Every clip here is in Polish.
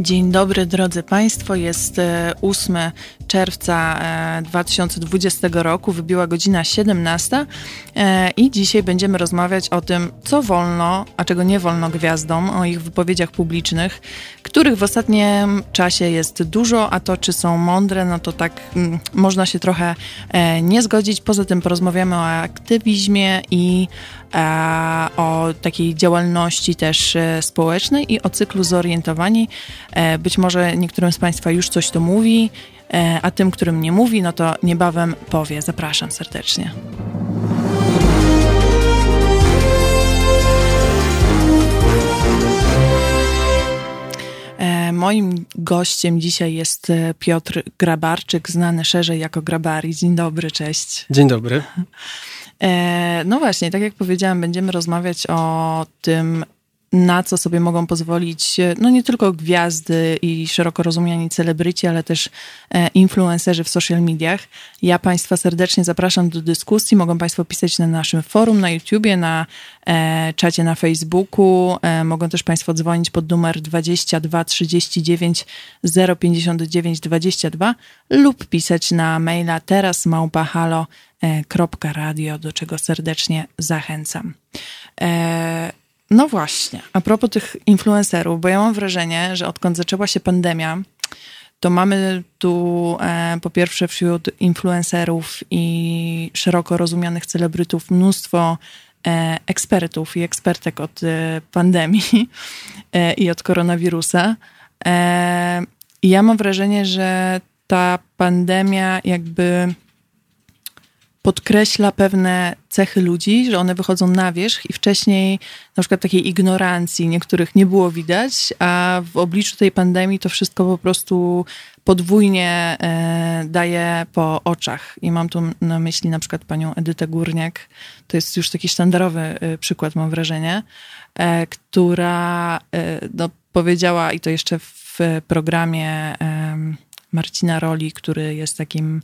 Dzień dobry drodzy Państwo, jest 8 e, czerwca 2020 e, roku, wybiła godzina 17 e, i dzisiaj będziemy rozmawiać o tym, co wolno, a czego nie wolno gwiazdom, o ich wypowiedziach publicznych, których w ostatnim czasie jest dużo, a to czy są mądre, no to tak mm, można się trochę nie zgodzić. Poza tym porozmawiamy o aktywizmie i o takiej działalności też społecznej i o cyklu zorientowani. E, być może niektórym z Państwa już coś to mówi, e, a tym, którym nie mówi, no to niebawem powie. Zapraszam serdecznie. E, moim gościem dzisiaj jest Piotr Grabarczyk, znany szerzej jako Grabari. Dzień dobry, cześć. Dzień dobry. No właśnie, tak jak powiedziałam, będziemy rozmawiać o tym, na co sobie mogą pozwolić no nie tylko gwiazdy i szeroko rozumiani celebryci, ale też e, influencerzy w social mediach. Ja Państwa serdecznie zapraszam do dyskusji. Mogą Państwo pisać na naszym forum, na YouTubie, na e, czacie na Facebooku. E, mogą też Państwo dzwonić pod numer 22 39 059 22 lub pisać na maila teraz małpahalo.radio, do czego serdecznie zachęcam. No właśnie, a propos tych influencerów, bo ja mam wrażenie, że odkąd zaczęła się pandemia, to mamy tu e, po pierwsze wśród influencerów i szeroko rozumianych celebrytów mnóstwo e, ekspertów i ekspertek od e, pandemii e, i od koronawirusa. E, I ja mam wrażenie, że ta pandemia jakby podkreśla pewne cechy ludzi, że one wychodzą na wierzch i wcześniej na przykład takiej ignorancji niektórych nie było widać, a w obliczu tej pandemii to wszystko po prostu podwójnie e, daje po oczach. I mam tu na myśli na przykład panią Edytę Górniak, to jest już taki sztandarowy e, przykład, mam wrażenie, e, która no, powiedziała, i to jeszcze w programie Marcina Roli, który jest takim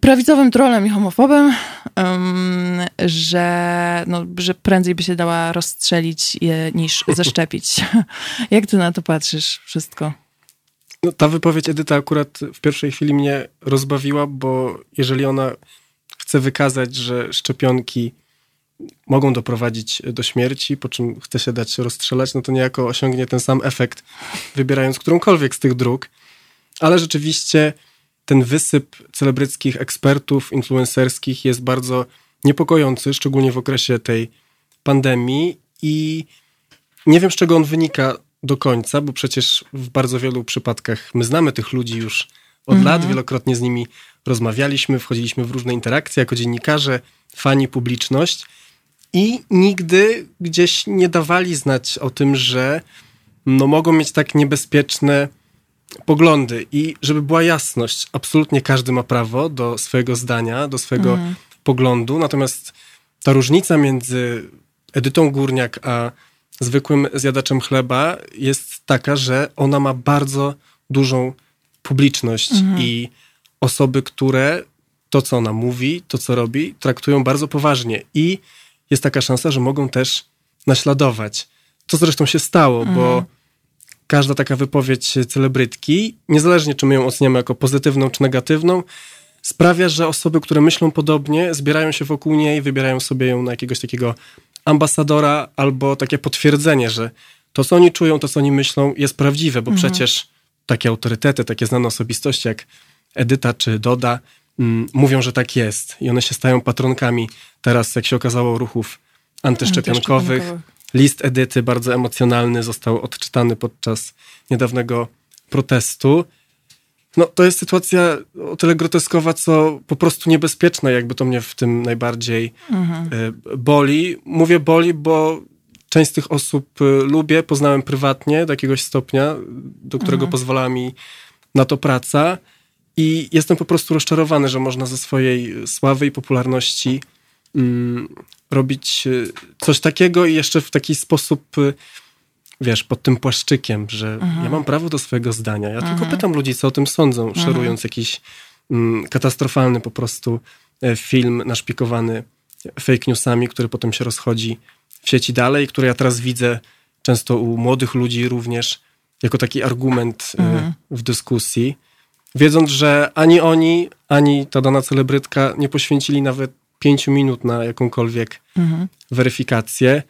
prawicowym trolem i homofobem, um, że, no, że prędzej by się dała rozstrzelić niż zaszczepić. Jak ty na to patrzysz wszystko? No, ta wypowiedź Edyta akurat w pierwszej chwili mnie rozbawiła, bo jeżeli ona chce wykazać, że szczepionki mogą doprowadzić do śmierci, po czym chce się dać rozstrzelać, no to niejako osiągnie ten sam efekt, wybierając którąkolwiek z tych dróg. Ale rzeczywiście ten wysyp celebryckich ekspertów, influencerskich jest bardzo niepokojący, szczególnie w okresie tej pandemii. I nie wiem, z czego on wynika do końca, bo przecież w bardzo wielu przypadkach my znamy tych ludzi już od mhm. lat, wielokrotnie z nimi rozmawialiśmy, wchodziliśmy w różne interakcje jako dziennikarze, fani, publiczność. I nigdy gdzieś nie dawali znać o tym, że no, mogą mieć tak niebezpieczne poglądy i żeby była jasność, absolutnie każdy ma prawo do swojego zdania, do swojego mm. poglądu, natomiast ta różnica między Edytą Górniak a zwykłym zjadaczem chleba jest taka, że ona ma bardzo dużą publiczność mm. i osoby, które to, co ona mówi, to, co robi, traktują bardzo poważnie i jest taka szansa, że mogą też naśladować. To zresztą się stało, mm. bo mhm każda taka wypowiedź celebrytki, niezależnie czy my ją oceniamy jako pozytywną czy negatywną, sprawia, że osoby, które myślą podobnie, zbierają się wokół niej, wybierają sobie ją na jakiegoś takiego ambasadora albo takie potwierdzenie, że to, co oni czują, to, co oni myślą, jest prawdziwe, bo mhm. przecież takie autorytety, takie znane osobistości jak Edyta czy Doda mm, mówią, że tak jest i one się stają patronkami teraz, jak się okazało, ruchów antyszczepionkowych. antyszczepionkowych. List Edyty, bardzo emocjonalny, został odczytany podczas niedawnego protestu. No, to jest sytuacja o tyle groteskowa, co po prostu niebezpieczna, jakby to mnie w tym najbardziej mhm. E, boli. Mówię boli, bo część z tych osób e, lubię, poznałem prywatnie do jakiegoś stopnia, do którego mhm. pozwala mi na to praca. I jestem po prostu rozczarowany, że można ze swojej sławy i popularności mm, robić y, coś takiego i jeszcze w taki sposób, y, wiesz, pod tym płaszczykiem, że mhm. ja mam prawo do swojego zdania. Ja mhm. tylko pytam ludzi, co o tym sądzą, mhm. szerując jakiś mm, katastrofalny po prostu e, film naszpikowany fake newsami, który potem się rozchodzi w sieci dalej, który ja teraz widzę często u młodych ludzi również, jako taki argument e, mhm. w dyskusji, wiedząc, że ani oni, ani ta dana celebrytka nie poświęcili nawet pięciu minut na jakąkolwiek mhm. weryfikację.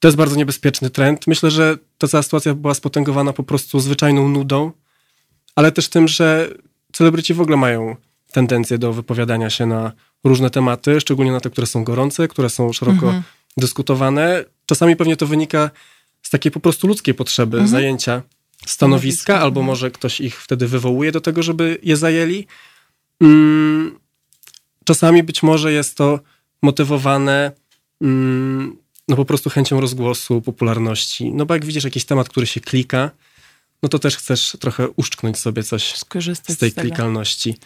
To jest bardzo niebezpieczny trend. Myślę, że ta cała sytuacja była spotęgowana po prostu zwyczajną nudą, ale też tym, że celebryci w ogóle mają tendencję do wypowiadania się na różne tematy, szczególnie na te, które są gorące, które są szeroko mhm. dyskutowane. Czasami pewnie to wynika z takiej po prostu ludzkiej potrzeby mhm. zajęcia stanowiska, albo mhm. może ktoś ich wtedy wywołuje do tego, żeby je zajęli. Mm, czasami być może jest to motywowane mm, no po prostu chęcią rozgłosu, popularności. No bo jak widzisz jakiś temat, który się klika, no to też chcesz trochę uszczknąć sobie coś Skorzystać z tej z klikalności.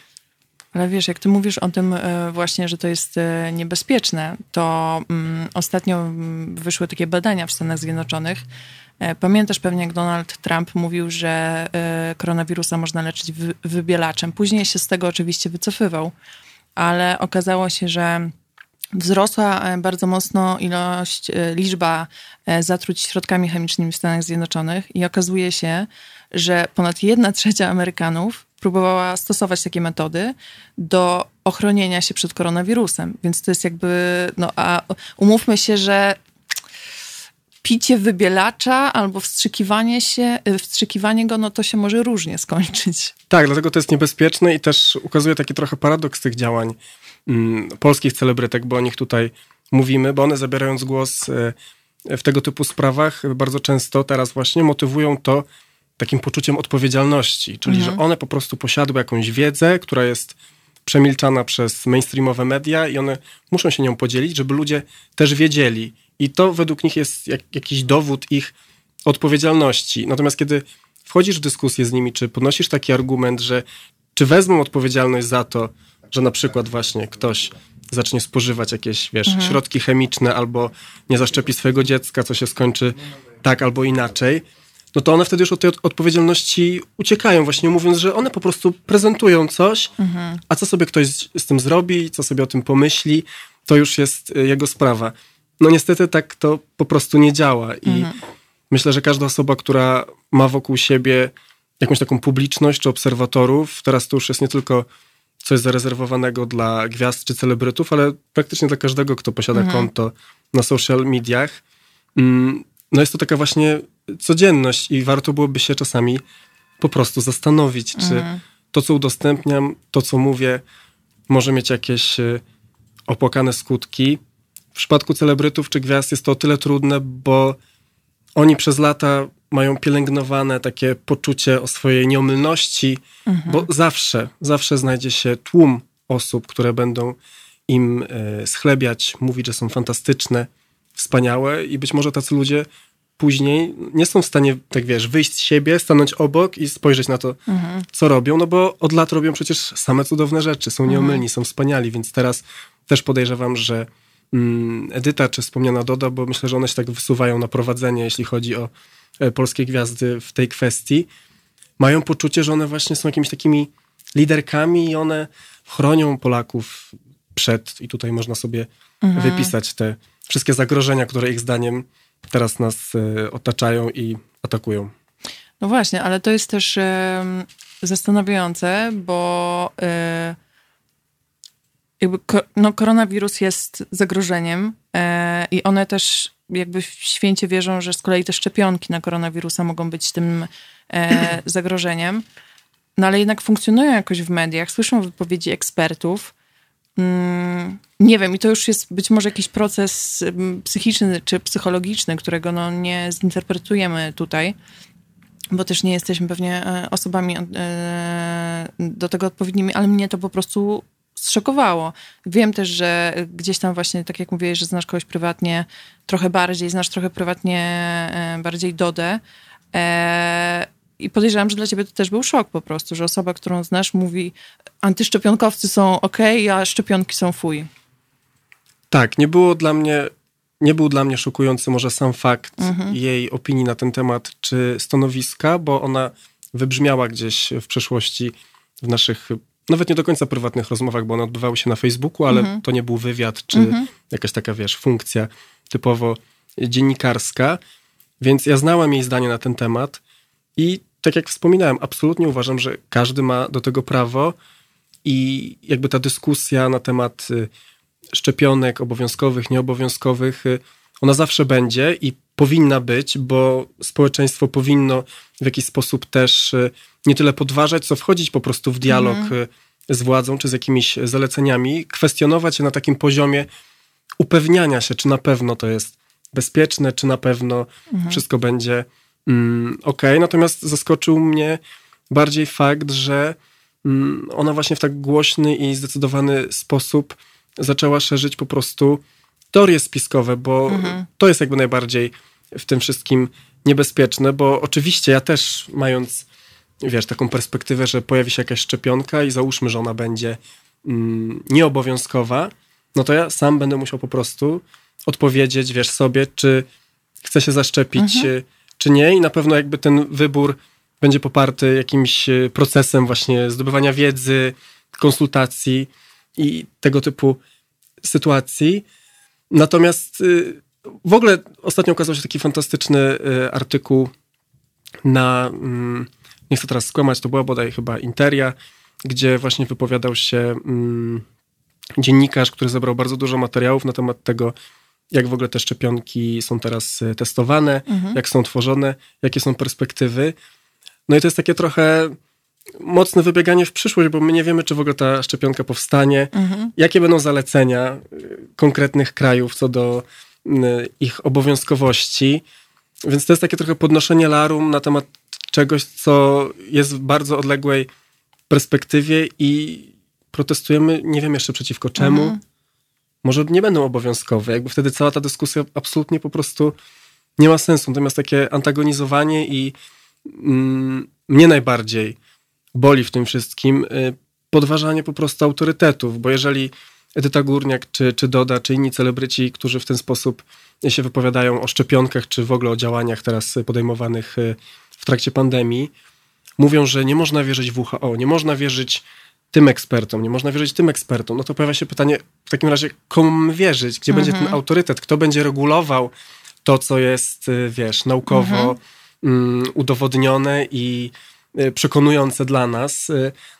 Ale wiesz, jak ty mówisz o tym e, właśnie, że to jest e, niebezpieczne, to mm, ostatnio mm, wyszły takie badania w Stanach Zjednoczonych. E, pamiętasz pewnie, jak Donald Trump mówił, że koronawirusa można leczyć wybielaczem. Później się z tego oczywiście wycofywał, ale okazało się, że wzrosła bardzo mocno ilość, liczba zatruć środkami chemicznymi w Stanach Zjednoczonych i okazuje się, że ponad jedna trzecia Amerykanów próbowała stosować takie metody do ochronienia się przed koronawirusem. Więc to jest jakby, no a umówmy się, że picie wybielacza albo wstrzykiwanie się, wstrzykiwanie go, no to się może różnie skończyć. Tak, dlatego to jest niebezpieczne i też ukazuje taki trochę paradoks tych działań mm, polskich celebrytek, bo o nich tutaj mówimy, bo one zabierając głos e, w tego typu sprawach bardzo często teraz właśnie motywują to, takim poczuciem odpowiedzialności, czyli mhm. że one po prostu posiadły jakąś wiedzę, która jest przemilczana przez mainstreamowe media i one muszą się nią podzielić, żeby ludzie też wiedzieli. I to według nich jest jak, jakiś dowód ich odpowiedzialności. Natomiast kiedy wchodzisz w dyskusję z nimi, czy podnosisz taki argument, że czy wezmą odpowiedzialność za to, że na przykład właśnie ktoś zacznie spożywać jakieś, wiesz, mhm. środki chemiczne albo nie zaszczepi swojego dziecka, co się skończy tak albo inaczej, no to one wtedy już od tej odpowiedzialności uciekają, właśnie mówiąc, że one po prostu prezentują coś, mhm. a co sobie ktoś z, tym zrobi, co sobie o tym pomyśli, to już jest y, jego sprawa. No niestety tak to po prostu nie działa i mhm. myślę, że każda osoba, która ma wokół siebie jakąś taką publiczność czy obserwatorów, teraz to już jest nie tylko coś zarezerwowanego dla gwiazd czy celebrytów, ale praktycznie dla każdego, kto posiada mhm. konto na social mediach. Mm, no jest to taka właśnie codzienność i warto byłoby się czasami po prostu zastanowić, czy mhm. to, co udostępniam, to, co mówię, może mieć jakieś e, opłakane skutki. W przypadku celebrytów czy gwiazd jest to o tyle trudne, bo oni przez lata mają pielęgnowane takie poczucie o swojej nieomylności, mhm. bo zawsze, zawsze znajdzie się tłum osób, które będą im e, schlebiać, mówić, że są fantastyczne, wspaniałe i być może tacy ludzie później nie są w stanie, tak wiesz, wyjść z siebie, stanąć obok i spojrzeć na to, mhm. co robią, no bo od lat robią przecież same cudowne rzeczy, są nieomylni, mhm. są wspaniali, więc teraz też podejrzewam, że Edyta czy wspomniana Doda, bo myślę, że one się tak wysuwają na prowadzenie, jeśli chodzi o e, polskie gwiazdy w tej kwestii, mają poczucie, że one właśnie są jakimiś takimi liderkami i one chronią Polaków przed, i tutaj można sobie mhm. wypisać te wszystkie zagrożenia, które ich zdaniem teraz nas e, otaczają i atakują. No właśnie, ale to jest też zastanawiające, bo e, jakby no, koronawirus jest zagrożeniem e, i one też jakby w święcie wierzą, że z kolei te szczepionki na koronawirusa mogą być tym zagrożeniem. No ale jednak funkcjonują jakoś w mediach, słyszą wypowiedzi ekspertów, Mm, nie wiem, i to już jest być może jakiś proces psychiczny czy psychologiczny, którego no nie zinterpretujemy tutaj, bo też nie jesteśmy pewnie e, osobami e, do tego odpowiednimi, ale mnie to po prostu zszokowało. Wiem też, że gdzieś tam właśnie, tak jak mówiłeś, że znasz kogoś prywatnie trochę bardziej, znasz trochę prywatnie e, bardziej Dodę. I podejrzewam, że dla ciebie to też był szok po prostu, że osoba, którą znasz, mówi antyszczepionkowcy są ok, a szczepionki są fuj. Tak, nie było dla mnie, nie był dla mnie szokujący może sam fakt mhm. jej opinii na ten temat, czy stanowiska, bo ona wybrzmiała gdzieś w przeszłości w naszych nawet nie do końca prywatnych rozmowach, bo one odbywały się na Facebooku, ale mhm. to nie był wywiad, czy mhm. jakaś taka, wiesz, funkcja typowo dziennikarska. Więc ja znałem jej zdanie na ten temat i tak jak wspominałem, absolutnie uważam, że każdy ma do tego prawo i jakby ta dyskusja na temat y, szczepionek obowiązkowych, nieobowiązkowych, y, ona zawsze będzie i powinna być, bo społeczeństwo powinno w jakiś sposób też y, nie tyle podważać, co wchodzić po prostu w dialog mhm. z władzą czy z jakimiś zaleceniami, kwestionować je na takim poziomie upewniania się, czy na pewno to jest bezpieczne, czy na pewno mhm. wszystko będzie mm, ok. Natomiast zaskoczył mnie bardziej fakt, że mm, ona właśnie w tak głośny i zdecydowany sposób zaczęła szerzyć po prostu teorie spiskowe, bo mhm. to jest jakby najbardziej w tym wszystkim niebezpieczne, bo oczywiście ja też mając, wiesz, taką perspektywę, że pojawi się jakaś szczepionka i załóżmy, że ona będzie mm, nieobowiązkowa, no to ja sam będę musiał po prostu odpowiedzieć, wiesz, sobie, czy chcę się zaszczepić, mhm. czy nie i na pewno jakby ten wybór będzie poparty jakimś e, procesem właśnie zdobywania wiedzy, konsultacji i tego typu sytuacji. Natomiast y, w ogóle ostatnio ukazał się taki fantastyczny y, artykuł na, mm, nie chcę teraz skłamać, to była bodaj chyba Interia, gdzie właśnie wypowiadał się mm, dziennikarz, który zebrał bardzo dużo materiałów na temat tego, jak w ogóle te szczepionki są teraz y, testowane, mhm. jak są tworzone, jakie są perspektywy. No i to jest takie trochę mocne wybieganie w przyszłość, bo my nie wiemy, czy w ogóle ta szczepionka powstanie, mhm. jakie będą zalecenia y, konkretnych krajów co do ich obowiązkowości. Więc to jest takie trochę podnoszenie larum na temat czegoś, co jest w bardzo odległej perspektywie i protestujemy, nie wiem jeszcze przeciwko czemu. Mhm. Może nie będą obowiązkowe, jakby wtedy cała ta dyskusja absolutnie po prostu nie ma sensu. Natomiast takie antagonizowanie i mm, mnie najbardziej boli w tym wszystkim y, podważanie po prostu autorytetów, bo jeżeli Edyta Górniak, czy, czy Doda, czy inni celebryci, którzy w ten sposób się wypowiadają o szczepionkach, czy w ogóle o działaniach teraz podejmowanych y, w trakcie pandemii, mówią, że nie można wierzyć WHO, nie można wierzyć tym ekspertom, nie można wierzyć tym ekspertom, no to pojawia się pytanie w takim razie, komu wierzyć, gdzie będzie ten mhm. autorytet, kto będzie regulował to, co jest, y, wiesz, naukowo mhm. Mm, udowodnione i Y, przekonujące dla nas.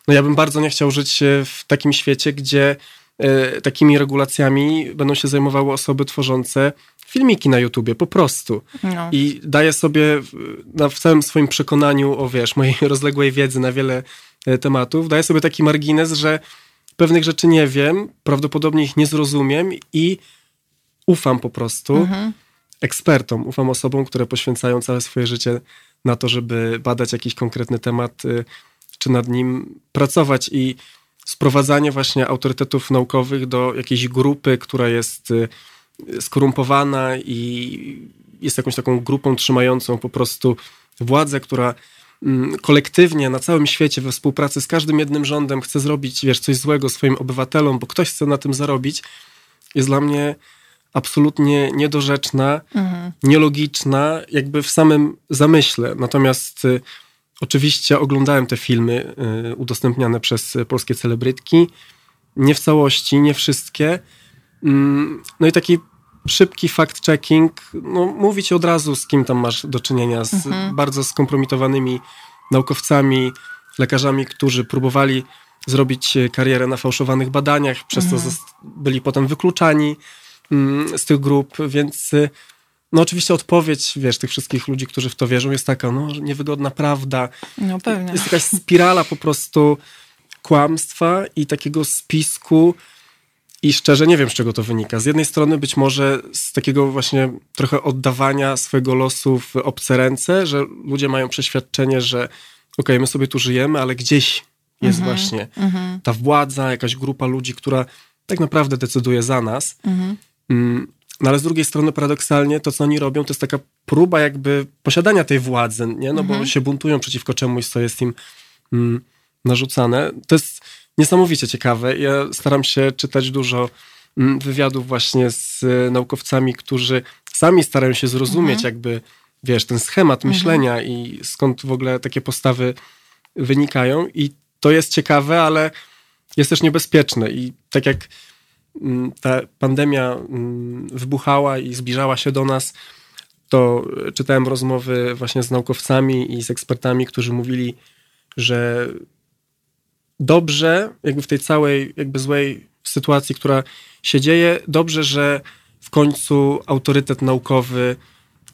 No ja bym bardzo nie chciał żyć w takim świecie, gdzie takimi regulacjami będą się zajmowały osoby tworzące filmiki na YouTubie, po prostu. No. I daję sobie na, w całym swoim przekonaniu o, wiesz, mojej rozległej wiedzy na wiele tematów, daję sobie taki margines, że pewnych rzeczy nie wiem, prawdopodobnie ich nie zrozumiem i ufam po prostu mhm. ekspertom, ufam osobom, które poświęcają całe swoje życie na to, żeby badać jakiś konkretny temat, y, czy nad nim pracować i sprowadzanie właśnie autorytetów naukowych do jakiejś grupy, która jest y, skorumpowana i jest jakąś taką grupą trzymającą po prostu władzę, która mm, kolektywnie na całym świecie we współpracy z każdym jednym rządem chce zrobić, wiesz, coś złego swoim obywatelom, bo ktoś chce na tym zarobić, jest dla mnie absolutnie niedorzeczna, mhm. nielogiczna, jakby w samym zamyśle. Natomiast y, oczywiście oglądałem te filmy y, udostępniane przez polskie celebrytki. Nie w całości, nie wszystkie. Mm, no i taki szybki fact-checking, no mówić od razu, z kim tam masz do czynienia, z mhm. bardzo skompromitowanymi naukowcami, lekarzami, którzy próbowali zrobić karierę na fałszowanych badaniach, przez mhm. to byli potem wykluczani Mm, z tych grup, więc y, no oczywiście odpowiedź, wiesz, tych wszystkich ludzi, którzy w to wierzą jest taka, no niewygodna prawda. No pewnie. Jest jakaś spirala po prostu kłamstwa i takiego spisku i szczerze nie wiem, z czego to wynika. Z jednej strony być może z takiego właśnie trochę oddawania swojego losu w obce ręce, że ludzie mają przeświadczenie, że okej, okay, my sobie tu żyjemy, ale gdzieś jest mhm, właśnie mhm. ta władza, jakaś grupa ludzi, która tak naprawdę decyduje za nas. Mhm. No ale z drugiej strony paradoksalnie to, co oni robią, to jest taka próba jakby posiadania tej władzy, nie? No mhm. bo się buntują przeciwko czemuś, co jest im mm, narzucane. To jest niesamowicie ciekawe. Ja staram się czytać dużo mm, wywiadów właśnie z y, naukowcami, którzy sami starają się zrozumieć mhm. jakby, wiesz, ten schemat mhm. myślenia i skąd w ogóle takie postawy wynikają i to jest ciekawe, ale jest też niebezpieczne i tak jak ta pandemia mm, wybuchała i zbliżała się do nas, to czytałem rozmowy właśnie z naukowcami i z ekspertami, którzy mówili, że dobrze, jakby w tej całej jakby złej sytuacji, która się dzieje, dobrze, że w końcu autorytet naukowy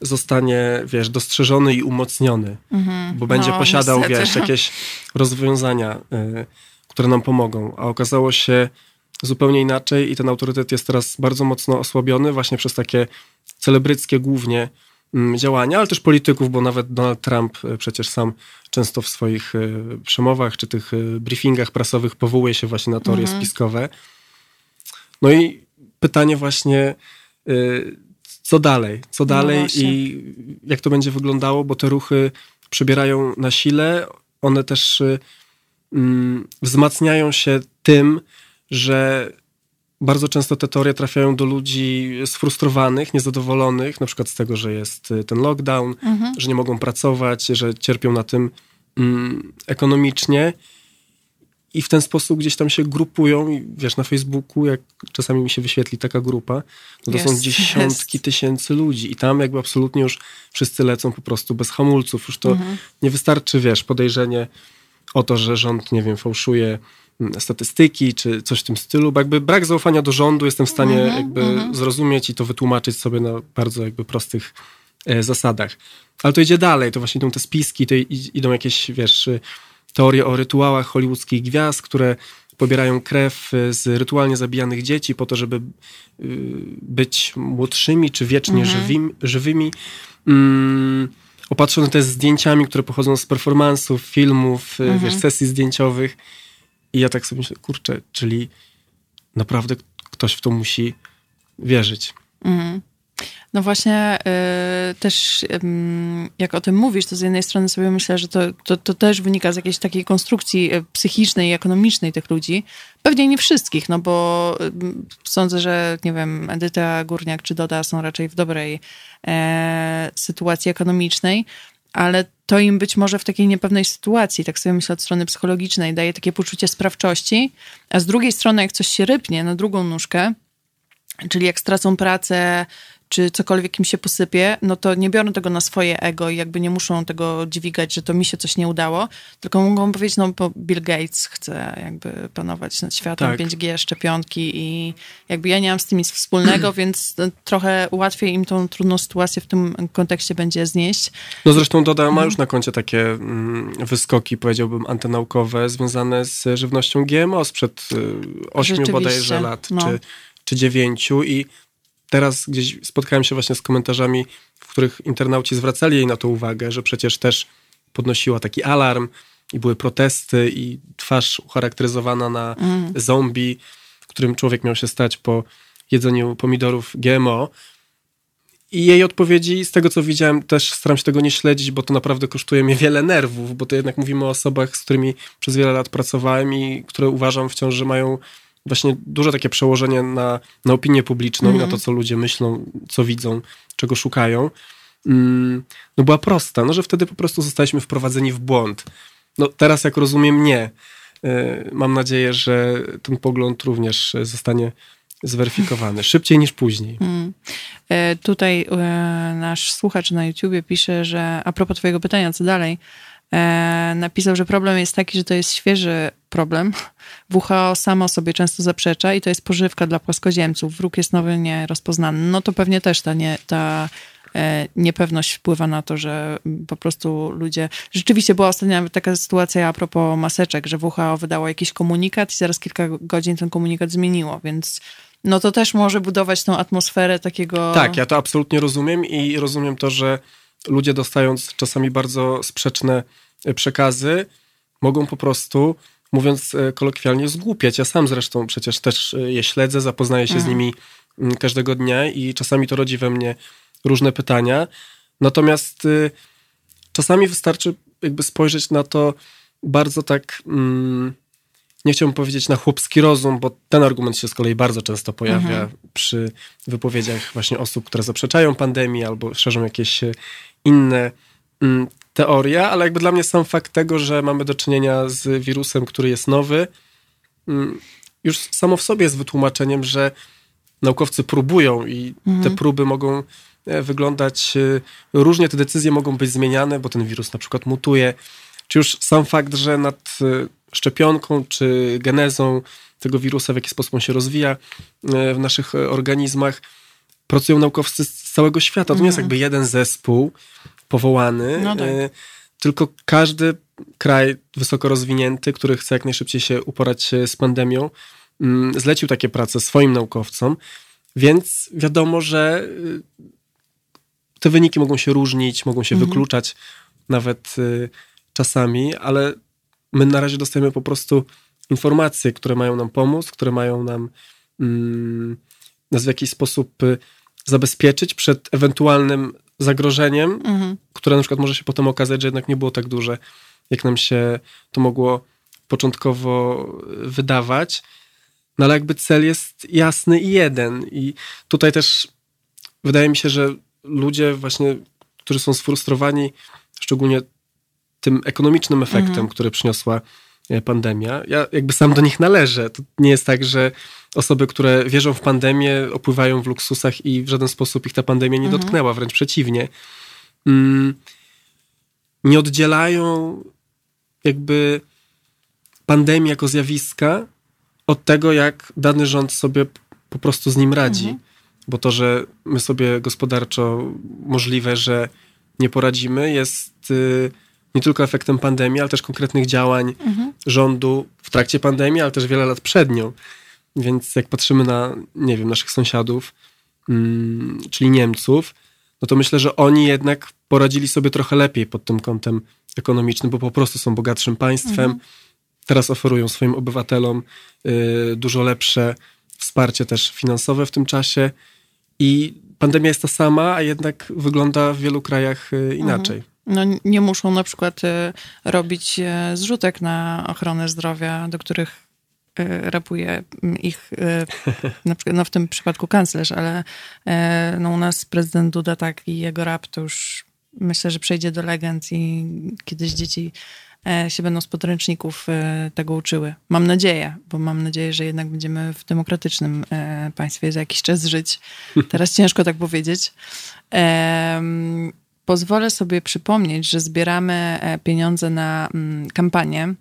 zostanie, wiesz, dostrzeżony i umocniony, mhm. bo będzie no, posiadał, niestety. wiesz, jakieś rozwiązania, y, które nam pomogą. A okazało się zupełnie inaczej i ten autorytet jest teraz bardzo mocno osłabiony właśnie przez takie celebryckie głównie y, działania, ale też polityków, bo nawet Donald Trump y, przecież sam często w swoich y, przemowach czy tych y, briefingach prasowych powołuje się właśnie na teorie mhm. spiskowe. No i pytanie właśnie, co dalej? Co no dalej no i jak to będzie wyglądało, bo te ruchy przybierają na sile, one też mm, wzmacniają się tym, że bardzo często te teorie trafiają do ludzi sfrustrowanych, niezadowolonych, na przykład z tego, że jest ten lockdown, mhm. że nie mogą pracować, że cierpią na tym mm, ekonomicznie i w ten sposób gdzieś tam się grupują i wiesz, na Facebooku, jak czasami mi się wyświetli taka grupa, to, to są dziesiątki tysięcy ludzi i tam jakby absolutnie już wszyscy lecą po prostu bez hamulców. Już to mhm. nie wystarczy, wiesz, podejrzenie o to, że rząd, nie wiem, fałszuje statystyki czy coś w tym stylu, bo jakby brak zaufania do rządu jestem w stanie mhm, jakby mhm. zrozumieć i to wytłumaczyć sobie na bardzo jakby prostych e, zasadach. Ale to idzie dalej, to właśnie idą te spiski, to idą jakieś, wiesz, teorie o rytuałach hollywoodzkich gwiazd, które pobierają krew y, z rytualnie zabijanych dzieci po to, żeby y, być młodszymi czy wiecznie mhm. żywymi. żywymi. Mm, opatrzone też zdjęciami, które pochodzą z performansów, filmów, y, mhm. wiesz, sesji zdjęciowych. I ja tak sobie myślę, kurczę, czyli naprawdę ktoś w to musi wierzyć. Mhm. No właśnie y, też y, jak o tym mówisz, to z jednej strony sobie myślę, że to, to, to, też wynika z jakiejś takiej konstrukcji y, psychicznej i ekonomicznej tych ludzi. Pewnie nie wszystkich, no bo y, sądzę, że nie wiem, Edyta Górniak czy Doda są raczej w dobrej e, sytuacji ekonomicznej, ale to im być może w takiej niepewnej sytuacji, tak sobie myślę od strony psychologicznej, daje takie poczucie sprawczości, a z drugiej strony jak coś się rypnie na drugą nóżkę, czyli jak stracą pracę, czy cokolwiek im się posypie, no to nie biorą tego na swoje ego i jakby nie muszą tego dźwigać, że to mi się coś nie udało, tylko mogą powiedzieć, no bo Bill Gates chce jakby panować nad światem, tak. 5G, szczepionki i jakby ja nie mam z tym nic wspólnego, więc trochę łatwiej im tą trudną sytuację w tym kontekście będzie znieść. No zresztą Doda ma już na koncie takie mm, wyskoki, powiedziałbym, antynaukowe związane z żywnością GMO sprzed y, 8 bodajże lat, no. czy, czy 9 i teraz gdzieś spotkałem się właśnie z komentarzami, w których internauci zwracali jej na to uwagę, że przecież też podnosiła taki alarm i były protesty i twarz ucharakteryzowana na mm. zombie, którym człowiek miał się stać po jedzeniu pomidorów GMO. I jej odpowiedzi, z tego co widziałem, też staram się tego nie śledzić, bo to naprawdę kosztuje mnie wiele nerwów, bo to jednak mówimy o osobach, z którymi przez wiele lat pracowałem i które uważam wciąż, że mają właśnie duże takie przełożenie na, na opinię publiczną mm. na mhm. to, co ludzie myślą, co widzą, czego szukają, mm, no była prosta, no że wtedy po prostu zostaliśmy wprowadzeni w błąd. No teraz, jak rozumiem, nie. Y, mam nadzieję, że ten pogląd również zostanie zweryfikowany. Szybciej niż później. Mm. Tutaj e, nasz słuchacz na YouTubie pisze, że a propos twojego pytania, co dalej, e, napisał, że problem jest taki, że to jest świeży problem. WHO samo sobie często zaprzecza i to jest pożywka dla płaskoziemców. Wróg jest nowy, nierozpoznany. No to pewnie też ta, nie, ta e, niepewność wpływa na to, że po prostu ludzie... Rzeczywiście była ostatnia taka sytuacja a propos maseczek, że WHO wydało jakiś komunikat i zaraz kilka godzin ten komunikat zmieniło, więc no to też może budować tą atmosferę takiego... Tak, ja to absolutnie rozumiem i rozumiem to, że ludzie dostając czasami bardzo sprzeczne przekazy, mogą po prostu mówiąc e, kolokwialnie, zgłupiać. Ja sam zresztą przecież też e, je śledzę, zapoznaję się mhm. z nimi mm, każdego dnia i czasami to rodzi we mnie różne pytania. Natomiast y, czasami wystarczy jakby spojrzeć na to bardzo tak, mm, nie chciałbym powiedzieć na chłopski rozum, bo ten argument się z kolei bardzo często pojawia mhm. przy wypowiedziach właśnie osób, które zaprzeczają pandemii albo szerzą jakieś e, inne mm, teoria, ale jakby dla mnie sam fakt tego, że mamy do czynienia z wirusem, który jest nowy, mm, już samo w sobie jest wytłumaczeniem, że naukowcy próbują i mhm. te próby mogą e, wyglądać e, różnie, te decyzje mogą być zmieniane, bo ten wirus na przykład mutuje. Czy już sam fakt, że nad szczepionką czy genezą tego wirusa, w jaki sposób on się rozwija w naszych organizmach, pracują naukowcy z całego świata. To nie jest mhm. jakby jeden zespół powołany, no tak. tylko każdy kraj wysoko rozwinięty, który chce jak najszybciej się uporać z pandemią, mm, zlecił takie prace swoim naukowcom, więc wiadomo, że te wyniki mogą się różnić, mogą się mhm. wykluczać nawet czasami, ale my na razie dostajemy po prostu informacje, które mają nam pomóc, które mają nam mm, nas w jakiś sposób y, zabezpieczyć przed ewentualnym zagrożeniem, mhm. które na przykład może się potem okazać, że jednak nie było tak duże, jak nam się to mogło początkowo wydawać. No ale jakby cel jest jasny i jeden. I tutaj też wydaje mi się, że ludzie właśnie, którzy są sfrustrowani, szczególnie tym ekonomicznym efektem, mhm. który przyniosła e, pandemia. Ja jakby sam do nich należę. To nie jest tak, że osoby, które wierzą w pandemię, opływają w luksusach i w żaden sposób ich ta pandemia nie mhm. dotknęła, wręcz przeciwnie. Mm, nie oddzielają jakby pandemii jako zjawiska od tego, jak dany rząd sobie po prostu z nim radzi. Mhm. Bo to, że my sobie gospodarczo możliwe, że nie poradzimy, jest y, nie tylko efektem pandemii, ale też konkretnych działań mhm. rządu w trakcie pandemii, ale też wiele lat przed nią. Więc jak patrzymy na, nie wiem, naszych sąsiadów, mm, czyli Niemców, no to myślę, że oni jednak poradzili sobie trochę lepiej pod tym kątem ekonomicznym, bo po prostu są bogatszym państwem. Mhm. Teraz oferują swoim obywatelom y, dużo lepsze wsparcie też finansowe w tym czasie. I pandemia jest ta sama, a jednak wygląda w wielu krajach y, inaczej. Mhm. No, nie muszą na przykład y, robić zrzutek na ochronę zdrowia, do których rapuje ich, na przykład, no w tym przypadku kanclerz, ale no u nas prezydent Duda tak i jego rap to już myślę, że przejdzie do legend i kiedyś dzieci E, się będą z podręczników tego uczyły. Mam nadzieję, bo mam nadzieję, że jednak będziemy w demokratycznym e, państwie za jakiś czas żyć. Teraz ciężko tak powiedzieć. Pozwolę sobie przypomnieć, że zbieramy pieniądze na mm, kampanię.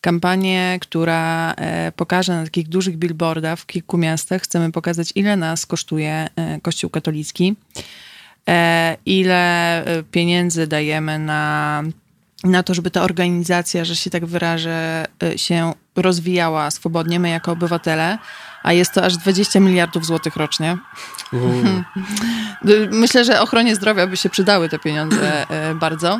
Kampanię, która pokaże na takich dużych billboardach w kilku miastach. Chcemy pokazać, ile nas kosztuje Kościół katolicki, ile pieniędzy dajemy na na to, żeby ta organizacja, że się tak wyrażę, się rozwijała swobodnie, my jako obywatele, a jest to aż 20 miliardów złotych rocznie. Myślę, że ochronie zdrowia by się przydały te pieniądze y, bardzo.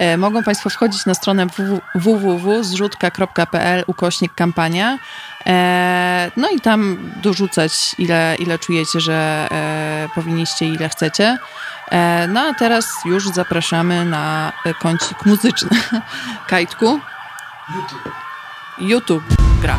Y, mogą Państwo wchodzić na stronę www.zrzutka.pl ukośnik kampania no i tam dorzucać, ile, ile czujecie, że powinniście, ile chcecie. E, no a teraz już zapraszamy na kącik muzyczny. Kajtku? YouTube. YouTube gra.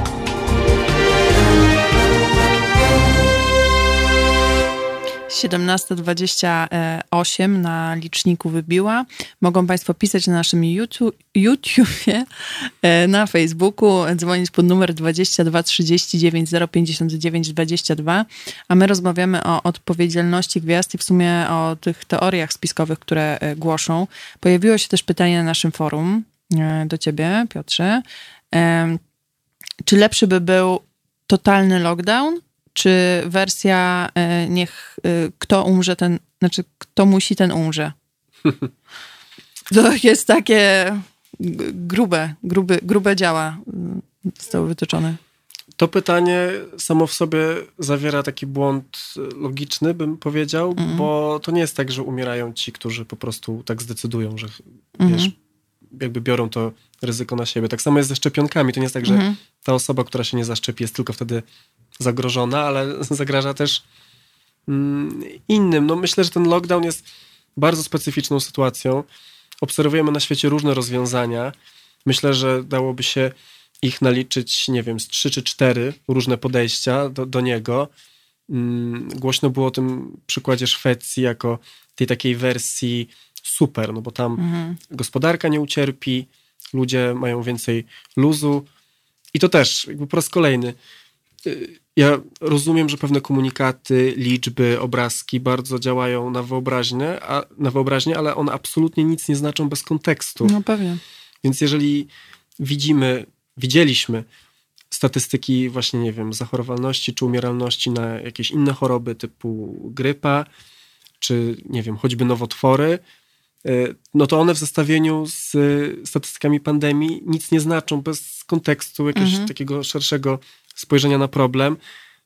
17.28 na liczniku wybiła. Mogą Państwo pisać na naszym YouTube, e, na Facebooku, dzwonić pod numer 22 39 059 22, a my rozmawiamy o odpowiedzialności gwiazd i w sumie o tych teoriach spiskowych, które e, głoszą. Pojawiło się też pytanie na naszym forum e, do Ciebie, Piotrze. Czy lepszy by był totalny lockdown, czy wersja e, niech e, kto umrze, ten, znaczy kto musi, ten umrze. To jest takie grube, grube, grube działa zostały wytyczone. To pytanie samo w sobie zawiera taki błąd logiczny, bym powiedział, mm bo to nie jest tak, że umierają ci, którzy po prostu tak zdecydują, że mm -hmm. wiesz, jakby biorą to ryzyko na siebie. Tak samo jest ze szczepionkami. To nie jest tak, że mm -hmm. ta osoba, która się nie zaszczepi, jest tylko wtedy zagrożona, ale zagraża też mm, innym. No myślę, że ten lockdown jest bardzo specyficzną sytuacją. Obserwujemy na świecie różne rozwiązania. Myślę, że dałoby się ich naliczyć, nie wiem, z trzy czy cztery różne podejścia do, do niego. Mm, głośno było o tym przykładzie Szwecji jako tej takiej wersji super, no bo tam mhm. gospodarka nie ucierpi, ludzie mają więcej luzu. I to też, jakby po raz kolejny, y, ja rozumiem, że pewne komunikaty, liczby, obrazki bardzo działają na wyobraźnię, a, na wyobraźnię, ale one absolutnie nic nie znaczą bez kontekstu. No pewnie. Więc jeżeli widzimy, widzieliśmy statystyki właśnie, nie wiem, zachorowalności czy umieralności na jakieś inne choroby typu grypa, czy nie wiem, choćby nowotwory, y, no to one w zestawieniu z statystykami pandemii nic nie znaczą bez kontekstu jakiegoś mhm. takiego szerszego spojrzenia na problem.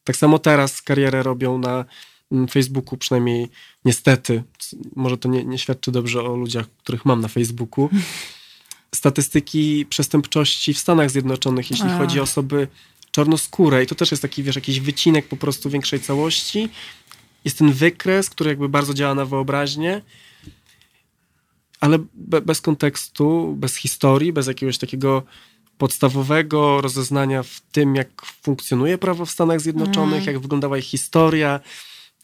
Tak samo teraz karierę robią na mm, Facebooku, przynajmniej niestety, może to nie, nie świadczy dobrze o ludziach, których mam na Facebooku. Statystyki przestępczości w Stanach Zjednoczonych, jeśli A. chodzi o osoby czarnoskóre, i to też jest taki, wiesz, jakiś wycinek po prostu większej całości. Jest ten wykres, który jakby bardzo działa na wyobraźnię, ale be, bez kontekstu, bez historii, bez jakiegoś takiego podstawowego rozeznania w tym, jak funkcjonuje prawo w Stanach Zjednoczonych, mm. jak wyglądała ich historia,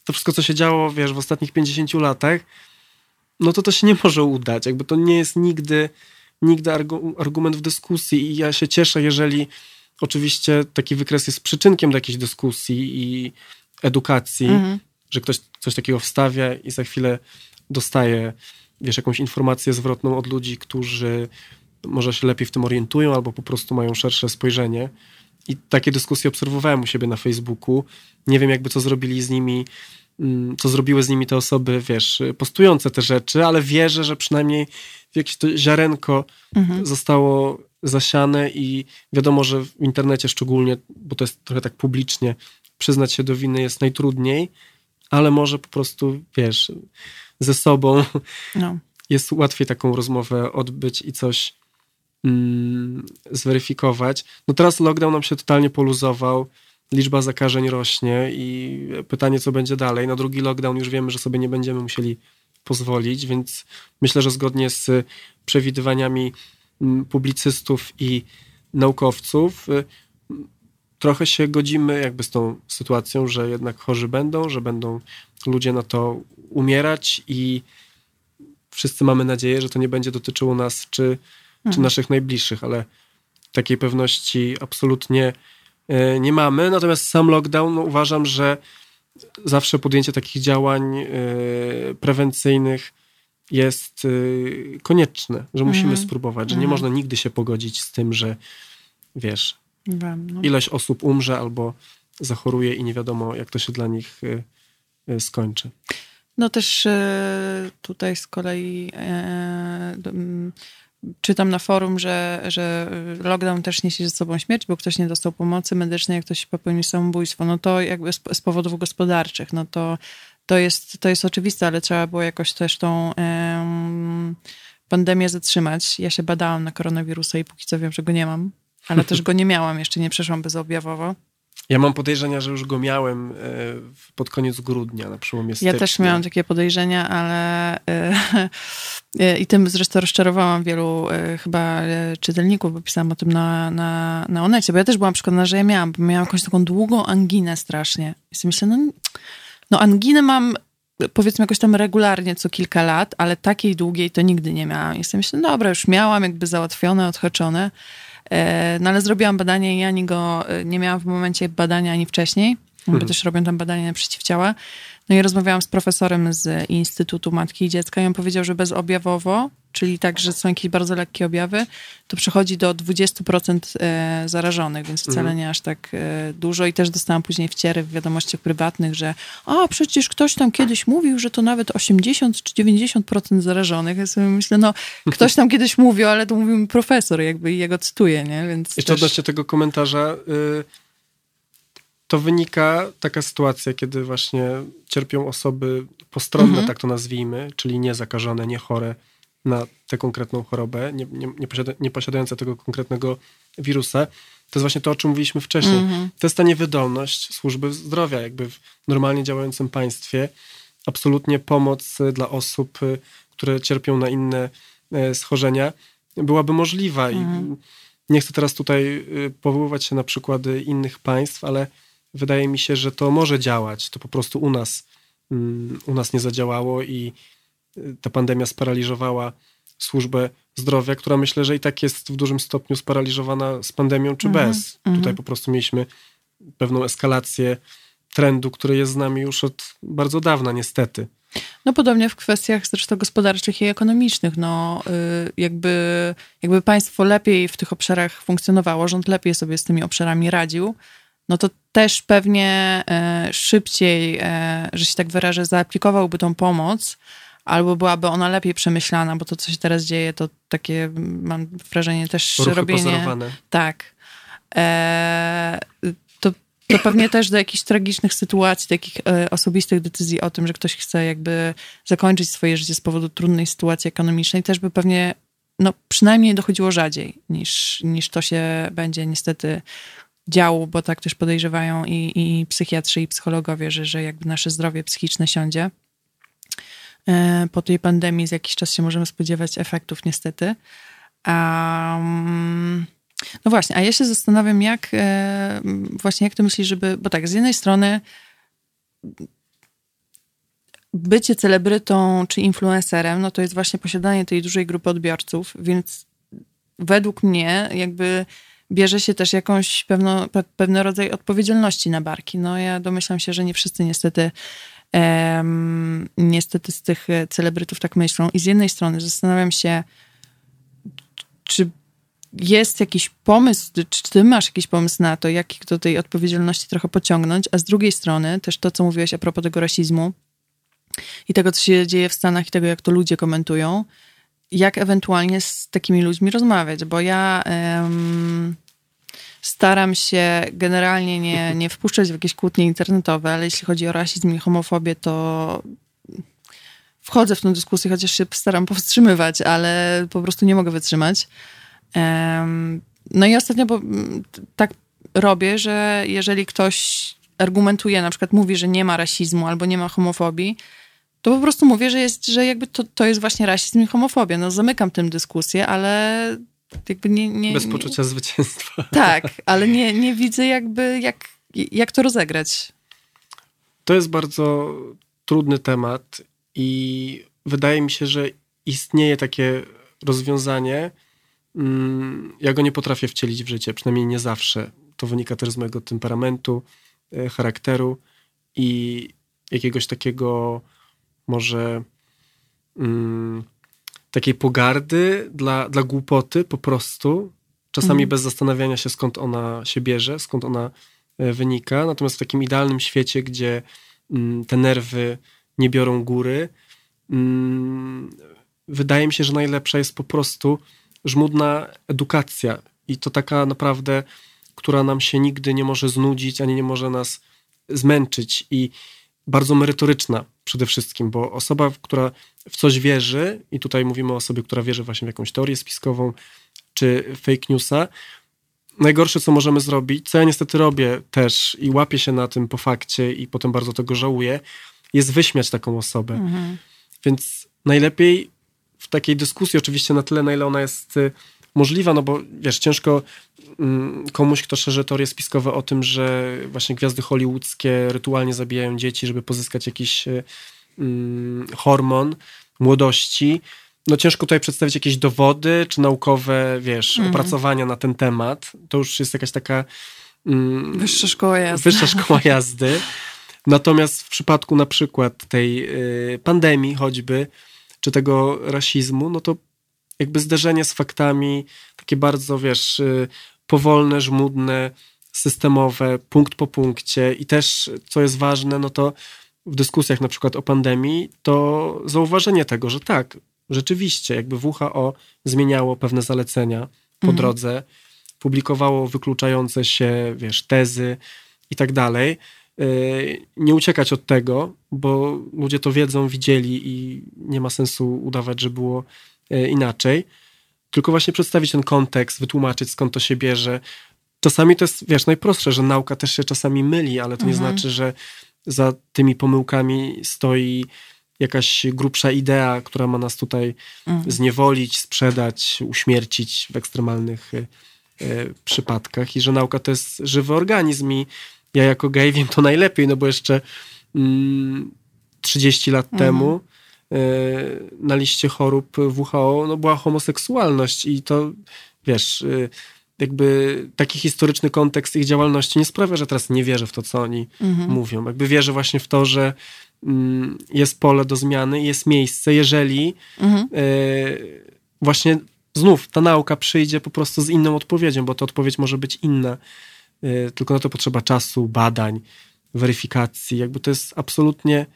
to wszystko, co się działo, wiesz, w ostatnich 50 latach, no to to się nie może udać. Jakby to nie jest nigdy, nigdy argument w dyskusji i ja się cieszę, jeżeli oczywiście taki wykres jest przyczynkiem do jakiejś dyskusji i edukacji, mm. że ktoś coś takiego wstawia i za chwilę dostaje, wiesz, jakąś informację zwrotną od ludzi, którzy może się lepiej w tym orientują albo po prostu mają szersze spojrzenie. I takie dyskusje obserwowałem u siebie na Facebooku. Nie wiem, jakby co zrobili z nimi, mm, co zrobiły z nimi te osoby, wiesz, postujące te rzeczy, ale wierzę, że przynajmniej jakieś to ziarenko mhm. zostało zasiane i wiadomo, że w internecie szczególnie, bo to jest trochę tak publicznie, przyznać się do winy jest najtrudniej, ale może po prostu, wiesz, ze sobą no. jest łatwiej taką rozmowę odbyć i coś mm, zweryfikować. No teraz lockdown nam się totalnie poluzował, liczba zakażeń rośnie i pytanie, co będzie dalej. Na drugi lockdown już wiemy, że sobie nie będziemy musieli pozwolić, więc myślę, że zgodnie z przewidywaniami mm, publicystów i naukowców, y, trochę się godzimy jakby z tą sytuacją, że jednak chorzy będą, że będą ludzie na to umierać i wszyscy mamy nadzieję, że to nie będzie dotyczyło nas czy czy mhm. naszych najbliższych, ale takiej pewności absolutnie e, nie mamy. Natomiast sam lockdown no, uważam, że zawsze podjęcie takich działań e, prewencyjnych jest e, konieczne, że musimy mhm. spróbować, że nie mhm. można nigdy się pogodzić z tym, że wiesz, Wiem, no. ilość osób umrze albo zachoruje i nie wiadomo, jak to się dla nich skończy. No też tutaj z kolei czytam na forum, że, że lockdown też niesie ze sobą śmierć, bo ktoś nie dostał pomocy medycznej, jak ktoś popełnił samobójstwo, no to jakby z, z powodów gospodarczych, no to, to, jest, to jest oczywiste, ale trzeba było jakoś też tą um, pandemię zatrzymać. Ja się badałam na koronawirusa i póki co wiem, że go nie mam, ale też go nie miałam, jeszcze nie przeszłam bezobjawowo. Ja mam podejrzenia, że już go miałem e, pod koniec grudnia, na przełomie stycznia. Ja też miałam takie podejrzenia, ale e, e, i tym zresztą rozczarowałam wielu chyba czytelników, bo pisałam o tym na, na, na Onecie, bo ja też byłam przekonana, że ja miałam, bo miałam jakąś taką długą anginę strasznie. I sobie myślę, no, no anginę mam powiedzmy jakoś tam regularnie co kilka lat, ale takiej długiej to nigdy nie miałam. I sobie myślę, no dobra, już miałam jakby załatwione, odhaczone. E, no ale zrobiłam badanie i ani go e, nie miałam w momencie badania, ani wcześniej, bo mhm. też robią tam badania na przeciwciała. No i rozmawiałam z profesorem z Instytutu Matki i Dziecka i on powiedział, że bezobjawowo, czyli tak, że są jakieś bardzo lekkie objawy, to przechodzi do 20% e, zarażonych, więc wcale mhm. nie aż tak e, dużo. I też dostałam później wciery w wiadomościach prywatnych, że a przecież ktoś tam kiedyś mówił, że to nawet 80 czy 90% zarażonych. Ja sobie myślę, no ktoś tam kiedyś mówił, ale to mówił mi profesor, jakby i jego cytuję, nie? Więc Jeszcze też... odnośnie tego komentarza, y, to wynika taka sytuacja, kiedy właśnie cierpią osoby postronne, mhm. tak to nazwijmy, czyli niezakażone, nie chore na tę konkretną chorobę, nie, nie, nie, posiada, nie posiadające tego konkretnego wirusa. To jest właśnie to, o czym mówiliśmy wcześniej. Mhm. To jest ta niewydolność służby zdrowia, jakby w normalnie działającym państwie. Absolutnie pomoc dla osób, które cierpią na inne e, schorzenia, byłaby możliwa. Mhm. I nie chcę teraz tutaj e, powoływać się na przykłady innych państw, ale wydaje mi się, że to może działać. To po prostu u nas, mm, u nas nie zadziałało i ta pandemia sparaliżowała służbę zdrowia, która myślę, że i tak jest w dużym stopniu sparaliżowana z pandemią czy Mhm, bez. mhm. Tutaj po prostu mieliśmy pewną eskalację trendu, który jest z nami już od bardzo dawna, niestety. No podobnie w kwestiach zresztą gospodarczych i ekonomicznych. No y, jakby, jakby państwo lepiej w tych obszarach funkcjonowało, rząd lepiej sobie z tymi obszarami radził, no to też pewnie e, szybciej, e, że się tak wyrażę, zaaplikowałby tą pomoc, albo byłaby ona lepiej przemyślana, bo to, co się teraz dzieje, to takie, mam wrażenie, też Ruchy robienie... pozorowane. Tak. E, to, to pewnie też do jakichś tragicznych sytuacji, takich e, osobistych decyzji o tym, że ktoś chce jakby zakończyć swoje życie z powodu trudnej sytuacji ekonomicznej, też by pewnie no, przynajmniej dochodziło rzadziej niż, niż to się będzie niestety działo, bo tak też podejrzewają i, i psychiatrzy, i psychologowie, że, że jakby nasze zdrowie psychiczne siądzie. E, Po tej pandemii za jakiś czas się możemy spodziewać efektów niestety. Um, no właśnie, a ja się zastanawiam, jak e, właśnie jak ty myślisz, żeby, bo tak, z jednej strony bycie celebrytą czy influencerem, no to jest właśnie posiadanie tej dużej grupy odbiorców, więc według mnie jakby bierze się też jakąś pewno, pe, pewny rodzaj odpowiedzialności na barki. No ja domyślam się, że nie wszyscy niestety em, niestety z tych e, celebrytów tak myślą. I z jednej strony zastanawiam się, czy jest jakiś pomysł, czy ty masz jakiś pomysł na to, jak do tej odpowiedzialności trochę pociągnąć, a z drugiej strony też to, co mówiłeś a propos tego rasizmu i tego, co się dzieje w Stanach i tego, jak to ludzie komentują, jak ewentualnie z takimi ludźmi rozmawiać, bo ja em, staram się generalnie nie, nie wpuszczać w jakieś kłótnie internetowe, ale jeśli chodzi o rasizm i homofobię, to wchodzę w tę dyskusję, chociaż się staram powstrzymywać, ale po prostu nie mogę wytrzymać. No i ostatnio bo, m, t- tak robię, że jeżeli ktoś argumentuje, na przykład mówi, że nie ma rasizmu albo nie ma homofobii, to po prostu mówię, że, jest, że jakby to, to jest właśnie rasizm i homofobia. No zamykam tym dyskusję, ale jakby nie... nie Bez poczucia zwycięstwa. Tak, ale nie, nie widzę jakby jak, jak to rozegrać. To jest bardzo trudny temat i wydaje mi się, że istnieje takie rozwiązanie. Mm, Ja go nie potrafię wcielić w życie, przynajmniej nie zawsze. To wynika też z mojego temperamentu, e, charakteru i jakiegoś takiego może mm, takiej pogardy dla, dla głupoty po prostu. Czasami Mhm. bez zastanawiania się, skąd ona się bierze, skąd ona e, wynika. Natomiast w takim idealnym świecie, gdzie mm, te nerwy nie biorą góry, mm, wydaje mi się, że najlepsza jest po prostu żmudna edukacja. I to taka naprawdę, która nam się nigdy nie może znudzić, ani nie może nas zmęczyć. I bardzo merytoryczna przede wszystkim, bo osoba, która w coś wierzy, i tutaj mówimy o osobie, która wierzy właśnie w jakąś teorię spiskową czy fake newsa, najgorsze, co możemy zrobić, co ja niestety robię też i łapię się na tym po fakcie i potem bardzo tego żałuję, jest wyśmiać taką osobę. Mhm. Więc najlepiej w takiej dyskusji, oczywiście na tyle, na ile ona jest y, możliwa, no bo wiesz, ciężko mm, komuś, kto szerzy teorie spiskowe o tym, że właśnie gwiazdy hollywoodzkie rytualnie zabijają dzieci, żeby pozyskać jakiś y, mm, hormon młodości. No ciężko tutaj przedstawić jakieś dowody, czy naukowe, wiesz, Mhm. opracowania na ten temat. To już jest jakaś taka mm, Wyższa szkoła jazdy. wyższa szkoła jazdy. Natomiast w przypadku na przykład tej y, pandemii choćby, czy tego rasizmu, no to jakby zderzenie z faktami, takie bardzo, wiesz, y, powolne, żmudne, systemowe, punkt po punkcie i też, co jest ważne, no to w dyskusjach na przykład o pandemii, to zauważenie tego, że tak, rzeczywiście, jakby WHO zmieniało pewne zalecenia po Mhm. drodze, publikowało wykluczające się, wiesz, tezy i tak dalej. Yy, Nie uciekać od tego, bo ludzie to wiedzą, widzieli i nie ma sensu udawać, że było inaczej. Tylko właśnie przedstawić ten kontekst, wytłumaczyć skąd to się bierze. Czasami to jest, wiesz, najprostsze, że nauka też się czasami myli, ale to nie Mhm. znaczy, że za tymi pomyłkami stoi jakaś grubsza idea, która ma nas tutaj Mhm. zniewolić, sprzedać, uśmiercić w ekstremalnych e, e, przypadkach i że nauka to jest żywy organizm i ja jako gej wiem to najlepiej, no bo jeszcze mm, 30 lat Mhm. temu na liście chorób WHO no, była homoseksualność i to, wiesz, jakby taki historyczny kontekst ich działalności nie sprawia, że teraz nie wierzę w to, co oni mhm. mówią. Jakby wierzę właśnie w to, że mm, jest pole do zmiany, jest miejsce, jeżeli mhm. właśnie znów ta nauka przyjdzie po prostu z inną odpowiedzią, bo ta odpowiedź może być inna. Tylko na to potrzeba czasu, badań, weryfikacji. Jakby to jest absolutnie,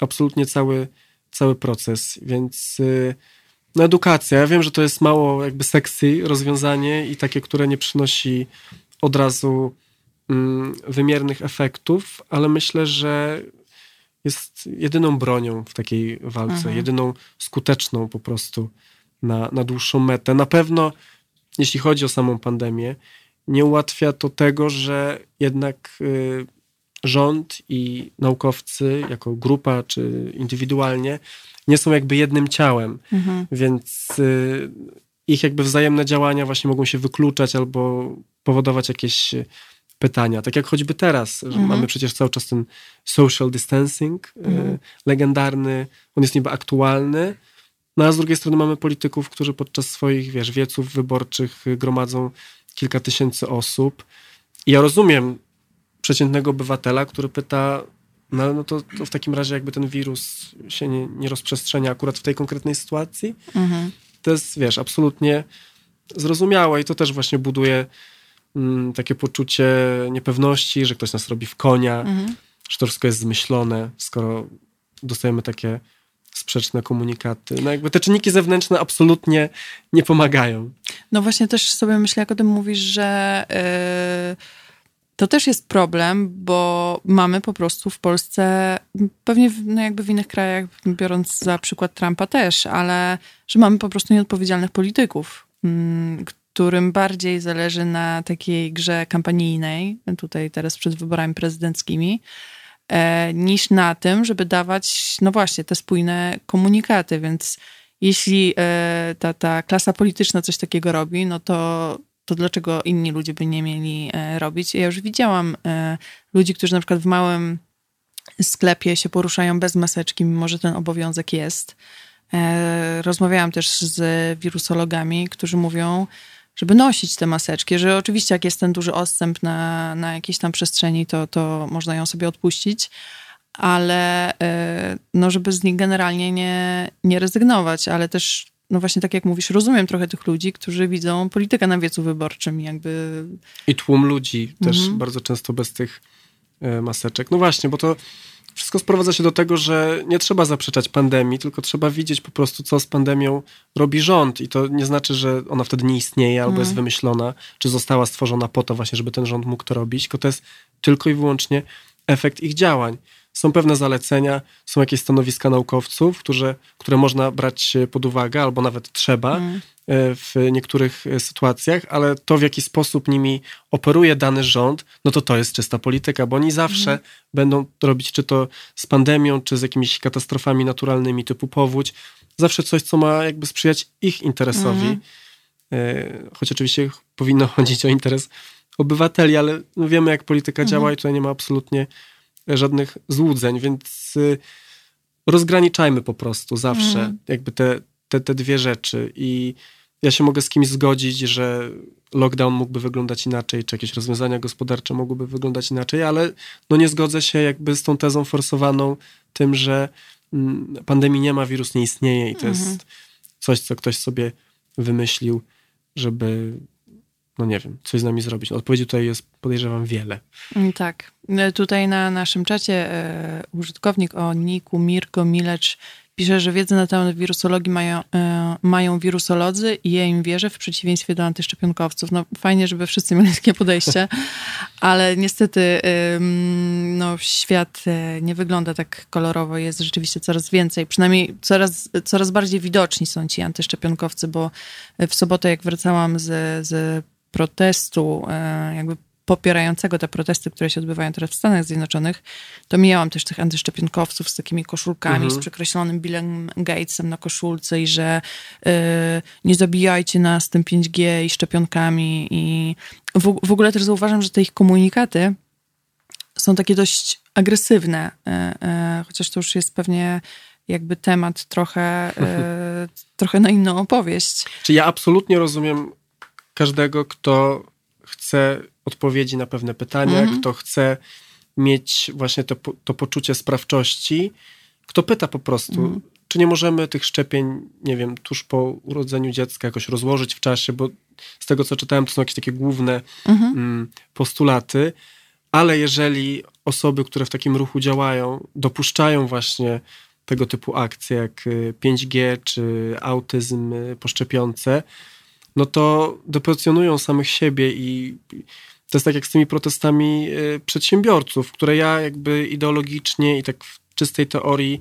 absolutnie cały, cały proces, więc y, no edukacja. Ja wiem, że to jest mało jakby sexy rozwiązanie i takie, które nie przynosi od razu mm, wymiernych efektów, ale myślę, że jest jedyną bronią w takiej walce, mhm. jedyną skuteczną po prostu na, na dłuższą metę. Na pewno, jeśli chodzi o samą pandemię, nie ułatwia to tego, że jednak y, rząd i naukowcy jako grupa czy indywidualnie nie są jakby jednym ciałem, mhm. więc y, ich jakby wzajemne działania właśnie mogą się wykluczać albo powodować jakieś pytania. Tak jak choćby teraz, mhm. mamy przecież cały czas ten social distancing y, mhm. legendarny, on jest niby aktualny, no a z drugiej strony mamy polityków, którzy podczas swoich, wiesz, wieców wyborczych gromadzą kilka tysięcy osób. I ja rozumiem przeciętnego obywatela, który pyta, no, no to, to, w takim razie jakby ten wirus się nie, nie rozprzestrzenia akurat w tej konkretnej sytuacji. Mhm. To jest, wiesz, absolutnie zrozumiałe i to też właśnie buduje mm, takie poczucie niepewności, że ktoś nas robi w konia, mhm. że to wszystko jest zmyślone, skoro dostajemy takie sprzeczne komunikaty. No jakby te czynniki zewnętrzne absolutnie nie pomagają. No właśnie też sobie myślę, jak o tym mówisz, że... Yy to też jest problem, bo mamy po prostu w Polsce, pewnie no jakby w innych krajach, biorąc za przykład Trumpa też, ale że mamy po prostu nieodpowiedzialnych polityków, mm, którym bardziej zależy na takiej grze kampanijnej, tutaj teraz przed wyborami prezydenckimi, e, niż na tym, żeby dawać, no właśnie, te spójne komunikaty, więc jeśli e, ta, ta klasa polityczna coś takiego robi, no to to dlaczego inni ludzie by nie mieli e, robić? Ja już widziałam e, ludzi, którzy na przykład w małym sklepie się poruszają bez maseczki, mimo że ten obowiązek jest. E, rozmawiałam też z wirusologami, którzy mówią, żeby nosić te maseczki, że oczywiście jak jest ten duży odstęp na, na jakiejś tam przestrzeni, to, to można ją sobie odpuścić, ale no, żeby z nich generalnie nie, nie rezygnować, ale też no właśnie tak jak mówisz, rozumiem trochę tych ludzi, którzy widzą politykę na wiecu wyborczym jakby... I tłum ludzi też mhm. bardzo często bez tych e, maseczek. No właśnie, bo to wszystko sprowadza się do tego, że nie trzeba zaprzeczać pandemii, tylko trzeba widzieć po prostu, co z pandemią robi rząd. I to nie znaczy, że ona wtedy nie istnieje albo jest mhm. wymyślona, czy została stworzona po to właśnie, żeby ten rząd mógł to robić, tylko to jest tylko i wyłącznie efekt ich działań są pewne zalecenia, są jakieś stanowiska naukowców, które, które można brać pod uwagę, albo nawet trzeba mm. w niektórych sytuacjach, ale to, w jaki sposób nimi operuje dany rząd, no to to jest czysta polityka, bo oni zawsze mm. będą robić, czy to z pandemią, czy z jakimiś katastrofami naturalnymi typu powódź, zawsze coś, co ma jakby sprzyjać ich interesowi. Mm. Choć oczywiście powinno chodzić o interes obywateli, ale no wiemy, jak polityka działa i tutaj nie ma absolutnie żadnych złudzeń, więc y, rozgraniczajmy po prostu zawsze mm. jakby te, te, te dwie rzeczy i ja się mogę z kimś zgodzić, że lockdown mógłby wyglądać inaczej, czy jakieś rozwiązania gospodarcze mogłyby wyglądać inaczej, ale no nie zgodzę się jakby z tą tezą forsowaną tym, że mm, pandemii nie ma, wirus nie istnieje i to jest mhm. coś, co ktoś sobie wymyślił, żeby no nie wiem, coś z nami zrobić. Odpowiedzi tutaj jest, podejrzewam, wiele. Mm, tak. E, tutaj na naszym czacie e, użytkownik o niku Mirko Milecz pisze, że wiedzę na temat wirusologii mają, e, mają wirusolodzy i ja im wierzę w przeciwieństwie do antyszczepionkowców. No fajnie, żeby wszyscy mieli takie podejście, ale niestety no, świat nie wygląda tak kolorowo. Jest rzeczywiście coraz więcej, przynajmniej coraz, coraz bardziej widoczni są ci antyszczepionkowcy, bo w sobotę jak wracałam z, z protestu, e, jakby popierającego te protesty, które się odbywają teraz w Stanach Zjednoczonych, to mijałam też tych antyszczepionkowców z takimi koszulkami, mhm. z przekreślonym Billem Gatesem na koszulce i że y, nie zabijajcie nas tym 5G i szczepionkami. I w, w ogóle też zauważam, że te ich komunikaty są takie dość agresywne, y, y, chociaż to już jest pewnie jakby temat trochę, trochę na inną opowieść. Czy ja absolutnie rozumiem każdego, kto chce odpowiedzi na pewne pytania, Mhm. kto chce mieć właśnie to, to poczucie sprawczości, kto pyta po prostu, Mhm. czy nie możemy tych szczepień, nie wiem, tuż po urodzeniu dziecka jakoś rozłożyć w czasie, bo z tego, co czytałem, to są jakieś takie główne Mhm. mm, postulaty, ale jeżeli osoby, które w takim ruchu działają, dopuszczają właśnie tego typu akcje jak y, 5G czy autyzm y, po szczepionce, no to deprecjonują samych siebie i to jest tak jak z tymi protestami y, przedsiębiorców, które ja jakby ideologicznie i tak w czystej teorii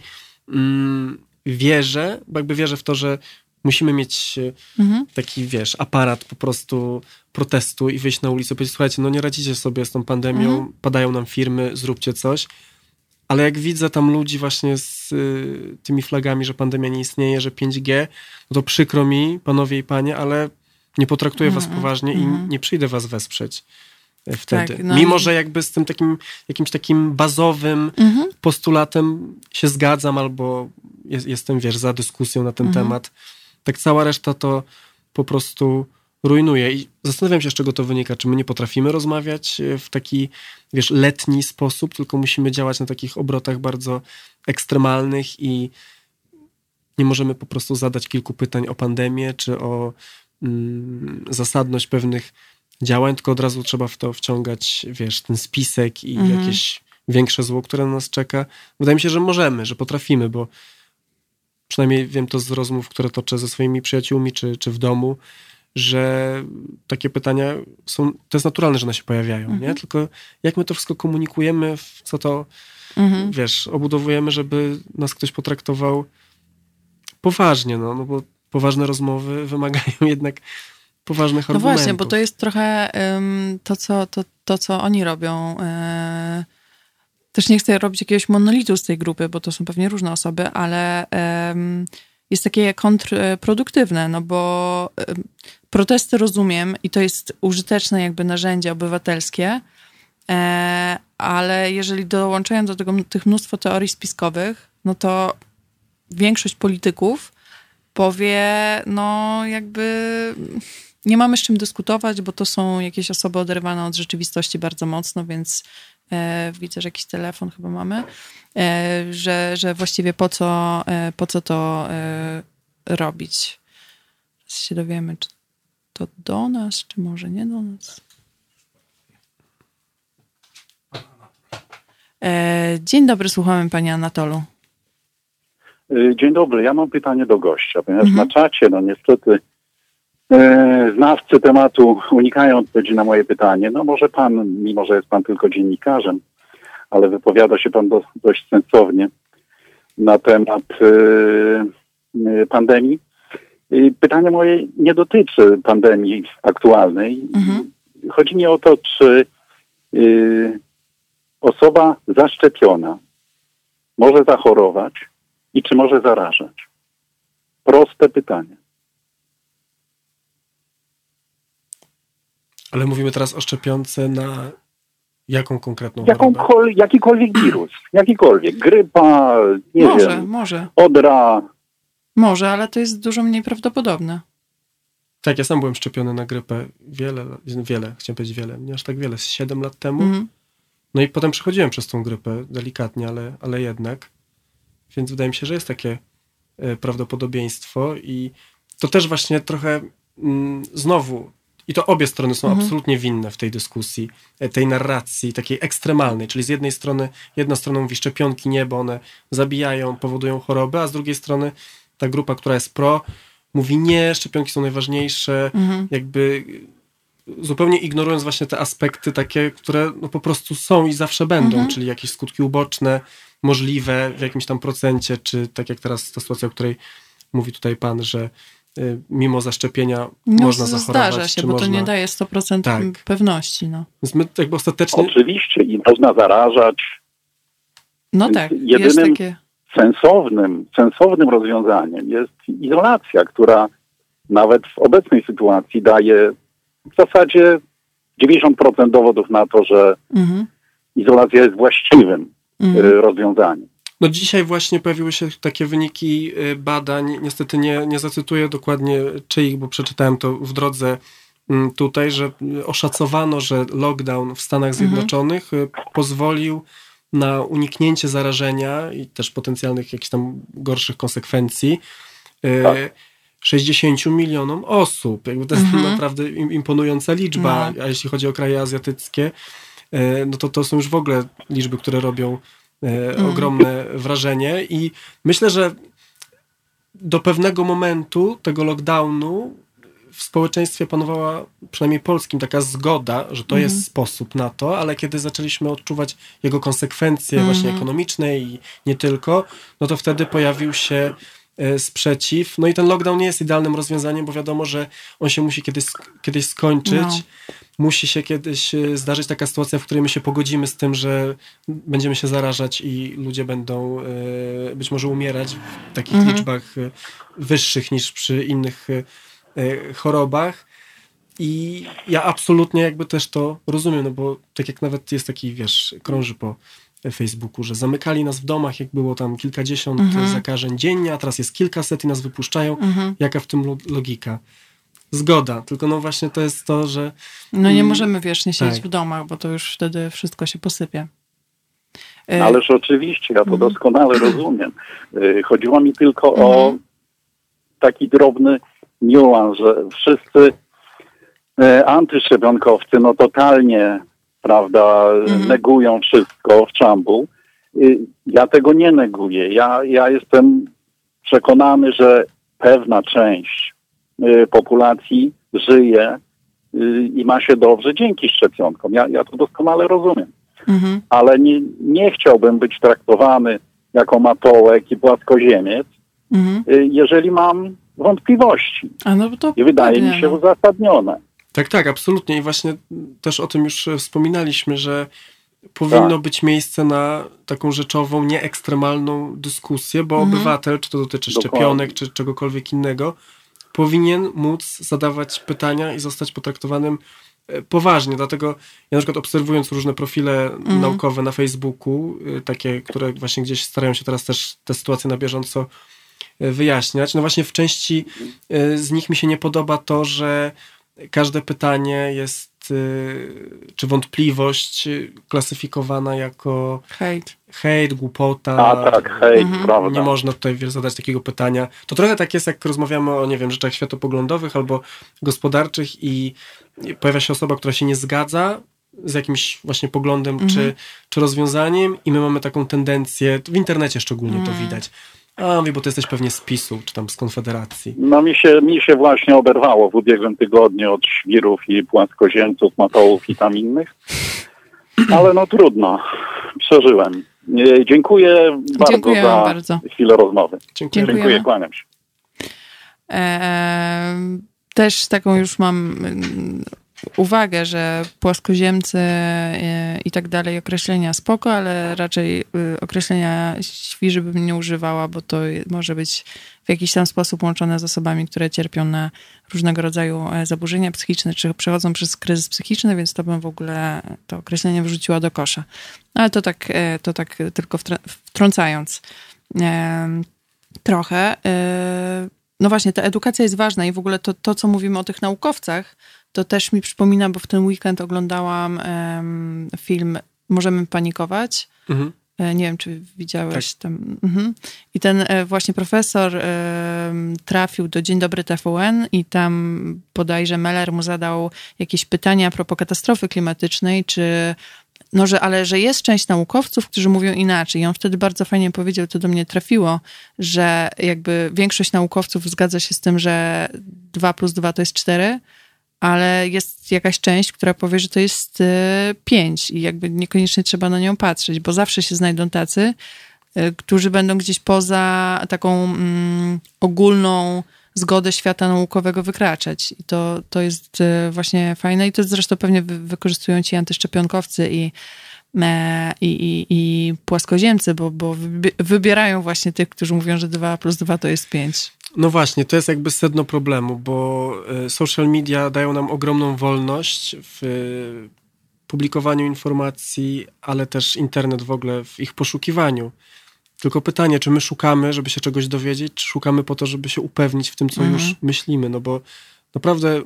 mm, wierzę, bo jakby wierzę w to, że musimy mieć y, Mhm. taki, wiesz, aparat po prostu protestu i wyjść na ulicę i powiedzieć, słuchajcie, no nie radzicie sobie z tą pandemią, Mhm. padają nam firmy, zróbcie coś. Ale jak widzę tam ludzi właśnie z y, tymi flagami, że pandemia nie istnieje, że 5G, no to przykro mi, panowie i panie, ale nie potraktuję was poważnie i nie przyjdę was wesprzeć y, wtedy. Tak, no Mimo, że jakby z tym takim, jakimś takim bazowym Mhm. postulatem się zgadzam albo jest, jestem, wiesz, za dyskusją na ten Mhm. temat. Tak cała reszta to po prostu rujnuje. I zastanawiam się, z czego to wynika. Czy my nie potrafimy rozmawiać e, w taki, wiesz, letni sposób, tylko musimy działać na takich obrotach bardzo ekstremalnych i nie możemy po prostu zadać kilku pytań o pandemię, czy o zasadność pewnych działań, tylko od razu trzeba w to wciągać, wiesz, ten spisek i Mhm. jakieś większe zło, które na nas czeka. Wydaje mi się, że możemy, że potrafimy, bo przynajmniej wiem to z rozmów, które toczę ze swoimi przyjaciółmi czy, czy w domu, że takie pytania są, to jest naturalne, że one się pojawiają, Mhm. nie? Tylko jak my to wszystko komunikujemy, w co to, Mhm. wiesz, obudowujemy, żeby nas ktoś potraktował poważnie, no, no bo poważne rozmowy wymagają jednak poważnych No argumentów. właśnie, bo to jest trochę ym, to, co, to, to, co oni robią. Yy, też nie chcę robić jakiegoś monolitu z tej grupy, bo to są pewnie różne osoby, ale jest takie kontrproduktywne, no bo protesty rozumiem i to jest użyteczne jakby narzędzie obywatelskie, e, ale jeżeli dołączają do tego tych mnóstwo teorii spiskowych, no to większość polityków powie, no jakby nie mamy z czym dyskutować, bo to są jakieś osoby oderwane od rzeczywistości bardzo mocno, więc e, widzę, że jakiś telefon chyba mamy, e, że, że właściwie po co, e, po co to e, robić. Teraz się dowiemy, czy to do nas, czy może nie do nas. E, dzień dobry, słuchamy pani Anatolu. Y, Dzień dobry, ja mam pytanie do gościa, ponieważ Mhm. na czacie, no niestety, e, znawcy tematu unikają odpowiedzi na moje pytanie. No może pan, mimo że jest pan tylko dziennikarzem, ale wypowiada się pan do, dość sensownie na temat e, e, pandemii. I pytanie moje nie dotyczy pandemii aktualnej. Mhm. Chodzi mi o to, czy y, osoba zaszczepiona może zachorować i czy może zarażać? Proste pytanie. Ale mówimy teraz o szczepionce na jaką konkretną? Jakąkol, jakikolwiek wirus, jakikolwiek, grypa, nie może, wiem, może, odra, może, ale to jest dużo mniej prawdopodobne. Tak, ja sam byłem szczepiony na grypę wiele, wiele, chciałem powiedzieć wiele, nie aż tak wiele, z 7 lat temu. Mhm. No i potem przechodziłem przez tą grypę, delikatnie, ale, ale jednak. Więc wydaje mi się, że jest takie e, prawdopodobieństwo i to też właśnie trochę mm, znowu, i to obie strony są Mhm. absolutnie winne w tej dyskusji, e, tej narracji takiej ekstremalnej, czyli z jednej strony, jedna strona mówi szczepionki nie, bo one zabijają, powodują choroby, a z drugiej strony ta grupa, która jest pro, mówi nie, szczepionki są najważniejsze, Mhm. jakby zupełnie ignorując właśnie te aspekty takie, które no po prostu są i zawsze będą, Mhm. czyli jakieś skutki uboczne, możliwe w jakimś tam procencie, czy tak jak teraz ta sytuacja, o której mówi tutaj pan, że y, mimo zaszczepienia No, można zachorować. Zdarza się, czy bo można... to nie daje 100% Tak. pewności. No, Więc my jakby ostatecznie... oczywiście i można zarażać. no tak, jest jedynym- takie... Sensownym, sensownym rozwiązaniem jest izolacja, która nawet w obecnej sytuacji daje w zasadzie 90% dowodów na to, że Mhm. izolacja jest właściwym Y, rozwiązaniem. No dzisiaj właśnie pojawiły się takie wyniki y, badań, niestety nie, nie zacytuję dokładnie czyich, bo przeczytałem to w drodze mm, tutaj, że oszacowano, że lockdown w Stanach mhm. Zjednoczonych pozwolił na uniknięcie zarażenia i też potencjalnych jakichś tam gorszych konsekwencji y, tak. 60 milionom osób. Jakby to jest mhm. naprawdę imponująca liczba, no. a jeśli chodzi o kraje azjatyckie, no to to są już w ogóle liczby, które robią mm. ogromne wrażenie i myślę, że do pewnego momentu tego lockdownu w społeczeństwie panowała, przynajmniej polskim, taka zgoda, że to mm. jest sposób na to, ale kiedy zaczęliśmy odczuwać jego konsekwencje mm. właśnie ekonomiczne i nie tylko, no to wtedy pojawił się e, sprzeciw. No i ten lockdown nie jest idealnym rozwiązaniem, bo wiadomo, że on się musi kiedyś, kiedyś skończyć. No musi się kiedyś e, zdarzyć taka sytuacja, w której my się pogodzimy z tym, że będziemy się zarażać i ludzie będą e, być może umierać w takich mhm. liczbach e, wyższych niż przy innych chorobach. I ja absolutnie jakby też to rozumiem, no bo tak jak nawet jest taki, wiesz, krąży po Facebooku, że zamykali nas w domach, jak było tam kilkadziesiąt mhm. zakażeń dziennie, a teraz jest kilkaset i nas wypuszczają. Mhm. Jaka w tym logika? Zgoda, tylko no właśnie to jest to, że... No nie mm, możemy wiecznie siedzieć tak. w domach, bo to już wtedy wszystko się posypie. Y, Ależ oczywiście, ja to mhm. doskonale rozumiem. Y, chodziło mi tylko o mhm. taki drobny niuans, że wszyscy y, antyszczepionkowcy no totalnie, prawda, mhm. negują wszystko w czambu. Ja tego nie neguję. Ja, ja jestem przekonany, że pewna część Y, populacji żyje y, i ma się dobrze dzięki szczepionkom. Ja, ja to doskonale rozumiem. Mhm. Ale nie, nie chciałbym być traktowany jako matołek i płaskoziemiec, mhm. Y, jeżeli mam wątpliwości. No I wydaje mi się no. uzasadnione. Tak, tak, absolutnie. I właśnie też o tym już wspominaliśmy, że powinno tak. być miejsce na taką rzeczową, nieekstremalną dyskusję, bo mhm. obywatel, czy to dotyczy Dokładnie. szczepionek, czy czegokolwiek innego, powinien móc zadawać pytania i zostać potraktowanym e, poważnie. Dlatego ja na przykład obserwując różne profile mm. naukowe na Facebooku, e, takie, które właśnie gdzieś starają się teraz też te sytuacje na bieżąco e, wyjaśniać, no właśnie w części z nich mi się nie podoba to, że każde pytanie jest czy wątpliwość klasyfikowana jako hejt, hejt głupota. A tak, hejt, mhm. prawda. Nie można tutaj zadać takiego pytania. To trochę tak jest, jak rozmawiamy o, nie wiem, rzeczach światopoglądowych albo gospodarczych i pojawia się osoba, która się nie zgadza z jakimś właśnie poglądem mhm. czy, czy rozwiązaniem i my mamy taką tendencję, w internecie szczególnie to mhm. widać, a, mówię, bo ty jesteś pewnie z PiSu, czy tam z Konfederacji. No mi się, mi się właśnie oberwało w ubiegłym tygodniu od świrów i płaskoziemców, matołów i tam innych. Ale no trudno. Przeżyłem. Dziękuję bardzo za bardzo. chwilę rozmowy. Dziękuję, Dziękuję kłaniam się. Eee, też taką już mam uwagę, że płaskoziemcy e, i tak dalej, określenia spoko, ale raczej y, określenia świży bym nie używała, bo to może być w jakiś tam sposób łączone z osobami, które cierpią na różnego rodzaju e, zaburzenia psychiczne, czy przechodzą przez kryzys psychiczny, więc to bym w ogóle to określenie wrzuciła do kosza. Ale to tak, e, to tak tylko wtrącając trochę. No właśnie, ta edukacja jest ważna i w ogóle to, to co mówimy o tych naukowcach, to też mi przypomina, bo w ten weekend oglądałam um, film Możemy panikować. Mhm. E, nie wiem, czy widziałeś tak. tam. Mhm. I ten e, właśnie profesor trafił do Dzień Dobry TVN i tam bodajże Meller mu zadał jakieś pytania a propos katastrofy klimatycznej, czy no, że, ale że jest część naukowców, którzy mówią inaczej. I on wtedy bardzo fajnie powiedział, to do mnie trafiło, że jakby większość naukowców zgadza się z tym, że 2 plus 2 to jest 4, ale jest jakaś część, która powie, że to jest e, pięć i jakby niekoniecznie trzeba na nią patrzeć, bo zawsze się znajdą tacy, e, którzy będą gdzieś poza taką mm, ogólną zgodę świata naukowego wykraczać. I to, to jest e, właśnie fajne i to zresztą pewnie wykorzystują ci antyszczepionkowcy i i, i, i płaskoziemcy, bo, bo wybierają właśnie tych, którzy mówią, że 2 plus 2 to jest 5. No właśnie, to jest jakby sedno problemu, bo e, social media dają nam ogromną wolność w publikowaniu informacji, ale też internet w ogóle w ich poszukiwaniu. Tylko pytanie, czy my szukamy, żeby się czegoś dowiedzieć, czy szukamy po to, żeby się upewnić w tym, co Mhm. już myślimy? No bo naprawdę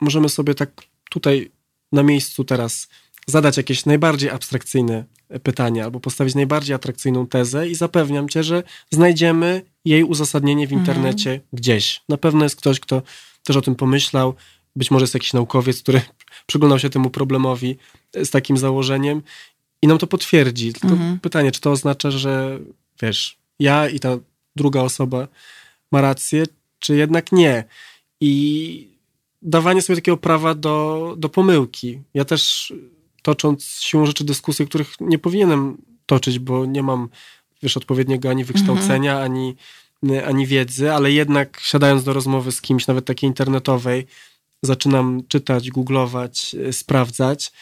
możemy sobie tak tutaj na miejscu teraz zadać jakieś najbardziej abstrakcyjne pytanie albo postawić najbardziej atrakcyjną tezę i zapewniam cię, że znajdziemy jej uzasadnienie w internecie gdzieś. Na pewno jest ktoś, kto też o tym pomyślał. Być może jest jakiś naukowiec, który przyglądał się temu problemowi z takim założeniem i nam to potwierdzi. Tylko Mhm. pytanie, czy to oznacza, że wiesz, ja i ta druga osoba ma rację, czy jednak nie? I dawanie sobie takiego prawa do, do pomyłki. Ja też tocząc siłą rzeczy dyskusje, których nie powinienem toczyć, bo nie mam, wiesz, odpowiedniego ani wykształcenia, ani, ani wiedzy, ale jednak siadając do rozmowy z kimś, nawet takiej internetowej, zaczynam czytać, googlować, e, sprawdzać,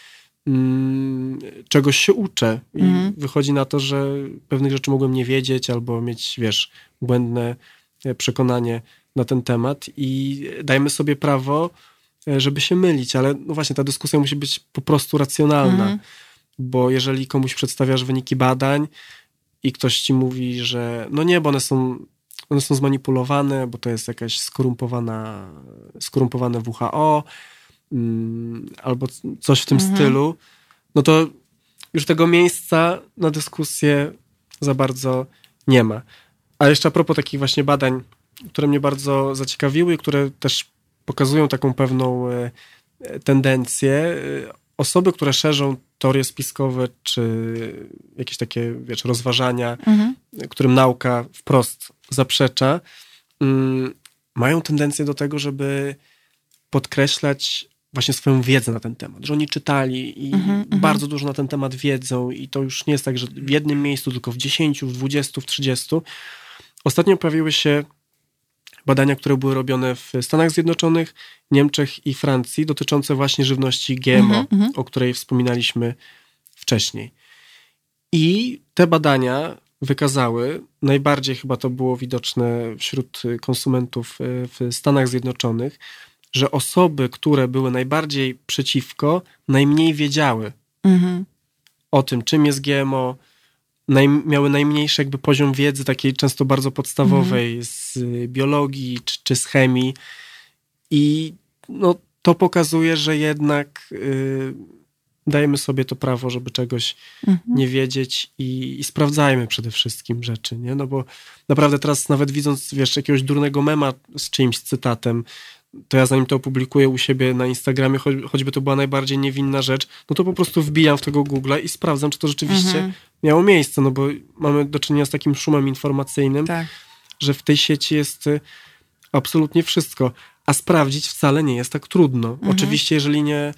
mm, czegoś się uczę. I Mhm. wychodzi na to, że pewnych rzeczy mogłem nie wiedzieć albo mieć, wiesz, błędne e, przekonanie na ten temat i dajmy sobie prawo, e, żeby się mylić, ale no właśnie ta dyskusja musi być po prostu racjonalna, Mhm. bo jeżeli komuś przedstawiasz wyniki badań i ktoś ci mówi, że no nie, bo one są, one są zmanipulowane, bo to jest jakaś skorumpowana, skorumpowane WHO mm, albo coś w tym Mhm. stylu, no to już tego miejsca na dyskusję za bardzo nie ma. A jeszcze a propos takich właśnie badań, które mnie bardzo zaciekawiły, które też pokazują taką pewną e, tendencję. e, Osoby, które szerzą teorie spiskowe, czy jakieś takie, wiesz, rozważania, Mhm. którym nauka wprost zaprzecza, mm, mają tendencję do tego, żeby podkreślać właśnie swoją wiedzę na ten temat, że oni czytali i Mhm, mhm. bardzo dużo na ten temat wiedzą i to już nie jest tak, że w jednym miejscu, tylko w 10, w 20, w 30. Ostatnio pojawiły się badania, które były robione w Stanach Zjednoczonych, Niemczech i Francji dotyczące właśnie żywności GMO, Mhm, mhm. o której wspominaliśmy wcześniej. I te badania wykazały, najbardziej chyba to było widoczne wśród konsumentów y, w Stanach Zjednoczonych, że osoby, które były najbardziej przeciwko, najmniej wiedziały Mhm. o tym, czym jest GMO, naj, miały najmniejszy jakby poziom wiedzy takiej często bardzo podstawowej z y, biologii czy, czy z chemii i no, to pokazuje, że jednak y, dajemy sobie to prawo, żeby czegoś Mhm. nie wiedzieć i, i sprawdzajmy przede wszystkim rzeczy, nie? No bo naprawdę teraz nawet widząc, wiesz, jakiegoś durnego mema z czyimś cytatem, to ja zanim to opublikuję u siebie na Instagramie, choć, choćby to była najbardziej niewinna rzecz, no to po prostu wbijam w tego Google'a i sprawdzam, czy to rzeczywiście Mhm. miało miejsce, no bo mamy do czynienia z takim szumem informacyjnym, Tak. że w tej sieci jest y, absolutnie wszystko, a sprawdzić wcale nie jest tak trudno. Mhm. Oczywiście, jeżeli nie,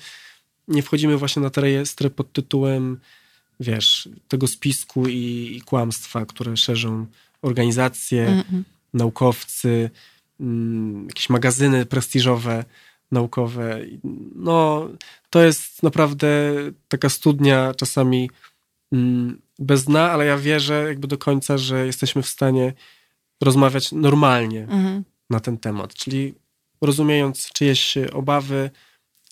nie wchodzimy właśnie na te rejestry pod tytułem, wiesz, tego spisku i, i kłamstwa, które szerzą organizacje, Mhm. naukowcy, jakieś magazyny prestiżowe, naukowe. No, to jest naprawdę taka studnia czasami mm, bez dna, ale ja wierzę jakby do końca, że jesteśmy w stanie rozmawiać normalnie Mhm. na ten temat, czyli rozumiejąc czyjeś obawy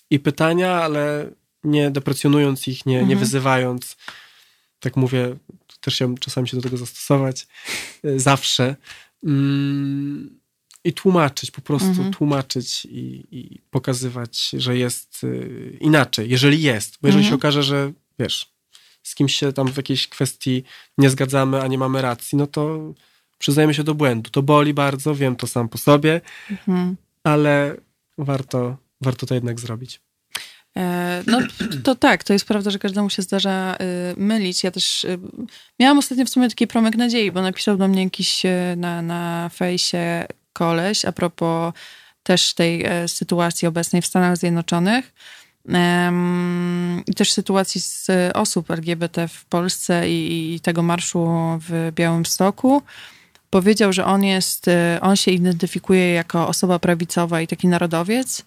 i pytania, ale nie deprecjonując ich, nie, nie Mhm. wyzywając. Tak mówię, też chciałbym czasami się do tego zastosować, y, zawsze. Mm, I tłumaczyć, po prostu Mhm. tłumaczyć i, i pokazywać, że jest y, inaczej, jeżeli jest. Bo jeżeli Mhm. się okaże, że wiesz, z kimś się tam w jakiejś kwestii nie zgadzamy, a nie mamy racji, no to przyznajemy się do błędu. To boli bardzo, wiem to sam po sobie, Mhm. ale warto, warto to jednak zrobić. E, No to tak, to jest prawda, że każdemu się zdarza y, mylić. Ja też y, miałam ostatnio w sumie taki promyk nadziei, bo napisał do mnie jakiś na, na fejsie koleś a propos też tej e, sytuacji obecnej w Stanach Zjednoczonych i też sytuacji z osób LGBT w Polsce i, i tego marszu w Białymstoku. Powiedział, że on jest, e, on się identyfikuje jako osoba prawicowa i taki narodowiec,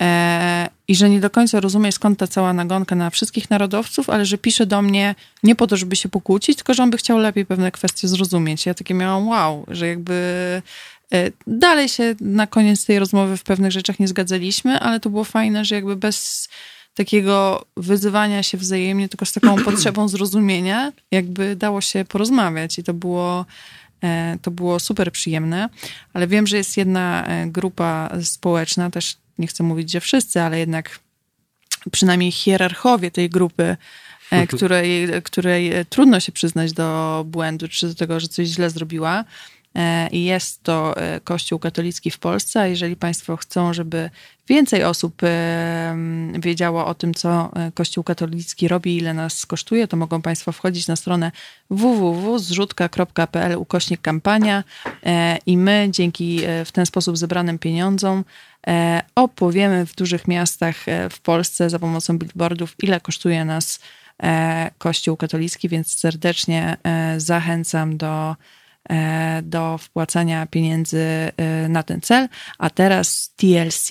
E, I że nie do końca rozumie, skąd ta cała nagonka na wszystkich narodowców, ale że pisze do mnie nie po to, żeby się pokłócić, tylko że on by chciał lepiej pewne kwestie zrozumieć. Ja takie miałam wow, że jakby dalej się na koniec tej rozmowy w pewnych rzeczach nie zgadzaliśmy, ale to było fajne, że jakby bez takiego wyzywania się wzajemnie, tylko z taką potrzebą zrozumienia, jakby dało się porozmawiać i to było, e, to było super przyjemne. Ale wiem, że jest jedna e, grupa społeczna, też nie chcę mówić, że wszyscy, ale jednak przynajmniej hierarchowie tej grupy, e, której, której trudno się przyznać do błędu, czy do tego, że coś źle zrobiła. E, i jest to e, Kościół katolicki w Polsce. Jeżeli Państwo chcą, żeby więcej osób e, wiedziało o tym, co Kościół katolicki robi, ile nas kosztuje, to mogą Państwo wchodzić na stronę www.zrzutka.pl ukośnik kampania i my dzięki w ten sposób zebranym pieniądzom opowiemy w dużych miastach w Polsce za pomocą billboardów, ile kosztuje nas Kościół katolicki, więc serdecznie zachęcam do do wpłacania pieniędzy e, na ten cel, a teraz TLC.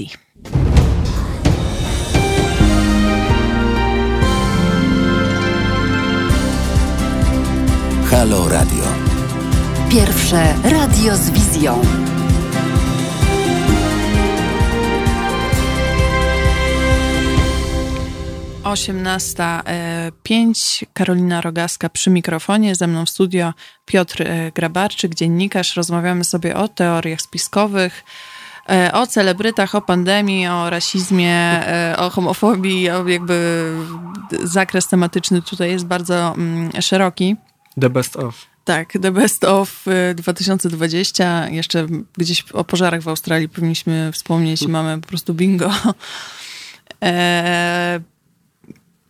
Halo Radio. Pierwsze radio z wizją. 18.05. Karolina Rogaska przy mikrofonie, ze mną w studio Piotr e, Grabarczyk, dziennikarz. Rozmawiamy sobie o teoriach spiskowych, e, o celebrytach, o pandemii, o rasizmie, e, o homofobii, o jakby zakres tematyczny tutaj jest bardzo mm, szeroki. The best of. Tak, The Best of 2020. Jeszcze gdzieś o pożarach w Australii powinniśmy wspomnieć. Mamy po prostu bingo.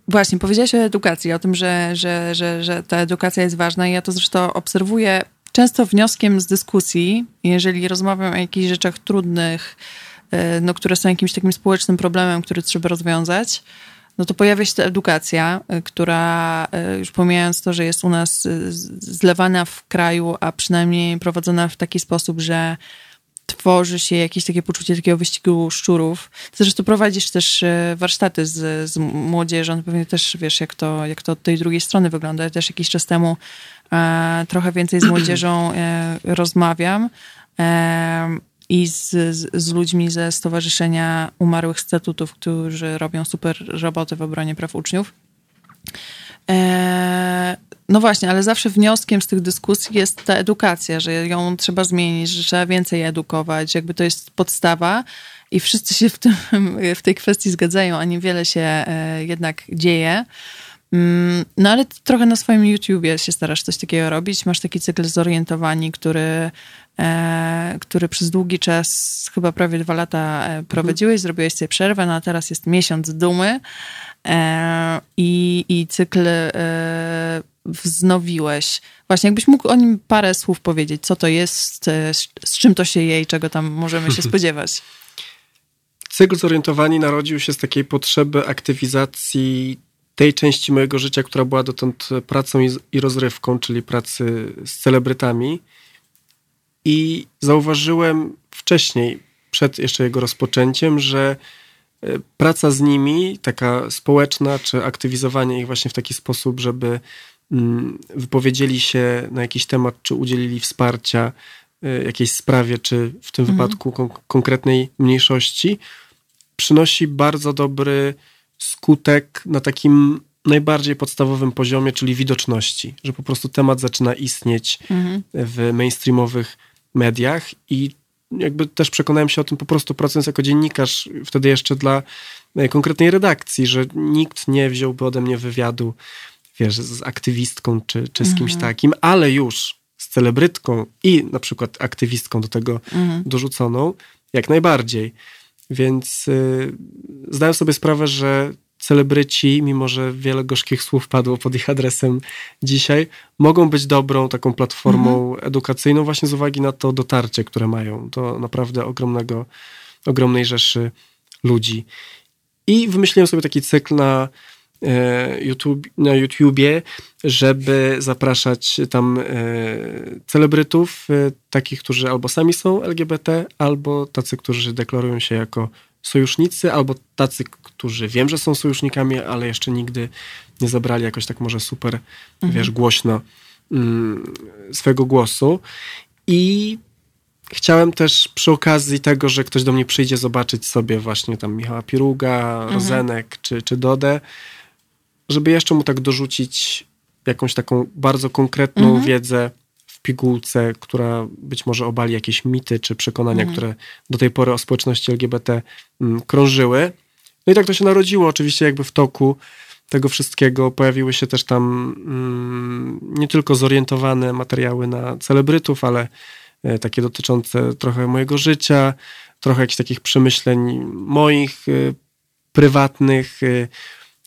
Właśnie, powiedziałaś o edukacji, o tym, że, że, że, że ta edukacja jest ważna. I ja to zresztą obserwuję często wnioskiem z dyskusji, jeżeli rozmawiam o jakichś rzeczach trudnych, e, no, które są jakimś takim społecznym problemem, który trzeba rozwiązać, no to pojawia się ta edukacja, e, która e, już pomijając to, że jest u nas zlewana w kraju, a przynajmniej prowadzona w taki sposób, że tworzy się jakieś takie poczucie takiego wyścigu szczurów. Zresztą prowadzisz też e, warsztaty z, z młodzieżą, pewnie też wiesz, jak to, jak to od tej drugiej strony wygląda. Ja też jakiś czas temu e, trochę więcej z młodzieżą e, rozmawiam e, i z, z, z, ludźmi ze Stowarzyszenia Umarłych Statutów, którzy robią super roboty w obronie praw uczniów. E, no właśnie, ale zawsze wnioskiem z tych dyskusji jest ta edukacja, że ją trzeba zmienić, że trzeba więcej edukować, jakby to jest podstawa i wszyscy się w, tym, w tej kwestii zgadzają, a niewiele się e, jednak dzieje. Mm, no ale trochę na swoim YouTubie się starasz coś takiego robić. Masz taki cykl zorientowani, który, e, który przez długi czas, chyba prawie dwa lata prowadziłeś, zrobiłeś sobie przerwę, no a teraz jest miesiąc dumy. E, i, i cykl e, wznowiłeś. Właśnie, jakbyś mógł o nim parę słów powiedzieć, co to jest, e, z czym to się je i czego tam możemy się spodziewać. Cykl Zorientowani narodził się z takiej potrzeby aktywizacji tej części mojego życia, która była dotąd pracą i, rozrywką, czyli pracy z celebrytami. I zauważyłem wcześniej, przed jeszcze jego rozpoczęciem, że praca z nimi, taka społeczna, czy aktywizowanie ich właśnie w taki sposób, żeby mm, wypowiedzieli się na jakiś temat, czy udzielili wsparcia e, jakiejś sprawie, czy w tym mhm. wypadku kon konkretnej mniejszości, przynosi bardzo dobry skutek na takim najbardziej podstawowym poziomie, czyli widoczności, że po prostu temat zaczyna istnieć mhm. w mainstreamowych mediach i jakby też przekonałem się o tym po prostu pracując jako dziennikarz, wtedy jeszcze dla e, konkretnej redakcji, że nikt nie wziąłby ode mnie wywiadu, wiesz, z aktywistką czy, czy z kimś mhm. takim, ale już z celebrytką i na przykład aktywistką do tego mhm. dorzuconą, jak najbardziej. Więc y, zdałem sobie sprawę, że celebryci, mimo że wiele gorzkich słów padło pod ich adresem dzisiaj, mogą być dobrą taką platformą mhm. edukacyjną właśnie z uwagi na to dotarcie, które mają do naprawdę ogromnego, ogromnej rzeszy ludzi. I wymyśliłem sobie taki cykl na, e, YouTube, na YouTubie, żeby zapraszać tam e, celebrytów, e, takich, którzy albo sami są LGBT, albo tacy, którzy deklarują się jako sojusznicy, albo tacy, którzy wiem, że są sojusznikami, ale jeszcze nigdy nie zabrali jakoś tak może super, mhm. wiesz, głośno mm, swego głosu. I chciałem też przy okazji tego, że ktoś do mnie przyjdzie zobaczyć sobie właśnie tam Michała Piruga, Mhm. Rozenek czy, czy Dodę, żeby jeszcze mu tak dorzucić jakąś taką bardzo konkretną Mhm. wiedzę pigułce, która być może obali jakieś mity czy przekonania, Mhm. które do tej pory o społeczności LGBT mm, krążyły. No i tak to się narodziło, oczywiście jakby w toku tego wszystkiego pojawiły się też tam mm, nie tylko zorientowane materiały na celebrytów, ale e, takie dotyczące trochę mojego życia, trochę jakichś takich przemyśleń moich, e, prywatnych, e,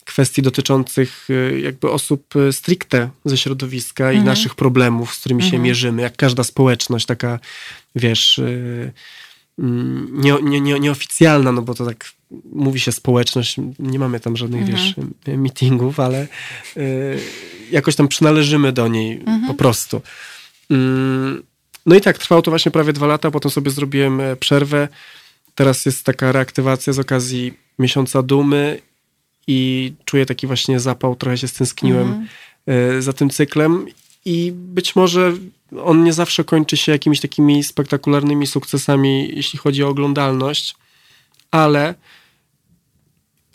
kwestii dotyczących e, jakby osób e, stricte ze środowiska i Mhm. naszych problemów, z którymi się Mhm. mierzymy, jak każda społeczność, taka wiesz, e, mm, nie, nie, nie, nieoficjalna, no bo to tak mówi się społeczność, nie mamy tam żadnych, Mhm. wiesz, meetingów, ale y, jakoś tam przynależymy do niej Mhm. po prostu. Mm, no i tak, trwało to właśnie prawie dwa lata, potem sobie zrobiłem e, przerwę. Teraz jest taka reaktywacja z okazji miesiąca dumy i czuję taki właśnie zapał, trochę się stęskniłem Mhm. e, za tym cyklem i być może on nie zawsze kończy się jakimiś takimi spektakularnymi sukcesami, jeśli chodzi o oglądalność, ale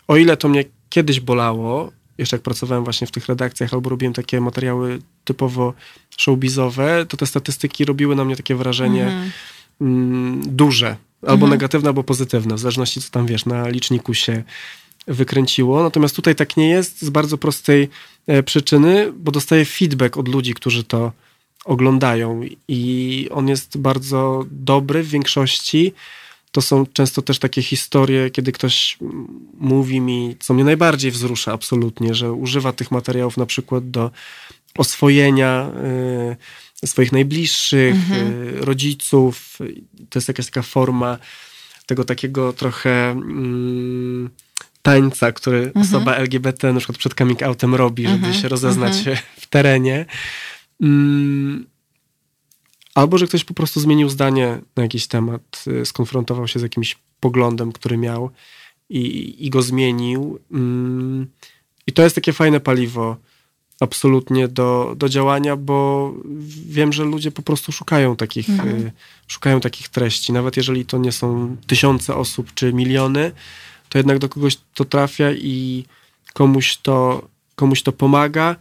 o ile to mnie kiedyś bolało, jeszcze jak pracowałem właśnie w tych redakcjach albo robiłem takie materiały typowo showbizowe, to te statystyki robiły na mnie takie wrażenie Mhm. mm, duże, albo negatywne, albo pozytywne, w zależności co tam wiesz, na liczniku się wykręciło. Natomiast tutaj tak nie jest z bardzo prostej e, przyczyny, bo dostaję feedback od ludzi, którzy to oglądają i on jest bardzo dobry w większości. To są często też takie historie, kiedy ktoś mówi mi, co mnie najbardziej wzrusza absolutnie, że używa tych materiałów na przykład do oswojenia y, swoich najbliższych, y, rodziców. To jest jakaś taka forma tego takiego trochę mm, tańca, który osoba LGBT na przykład przed coming outem robi, żeby się rozeznać w terenie. Mm, Albo, że ktoś po prostu zmienił zdanie na jakiś temat, y, skonfrontował się z jakimś poglądem, który miał i, i go zmienił. Mm, I to jest takie fajne paliwo absolutnie do, do działania, bo wiem, że ludzie po prostu szukają takich, y, szukają takich treści. Nawet jeżeli to nie są tysiące osób czy miliony, to jednak do kogoś to trafia i komuś to, komuś to pomaga.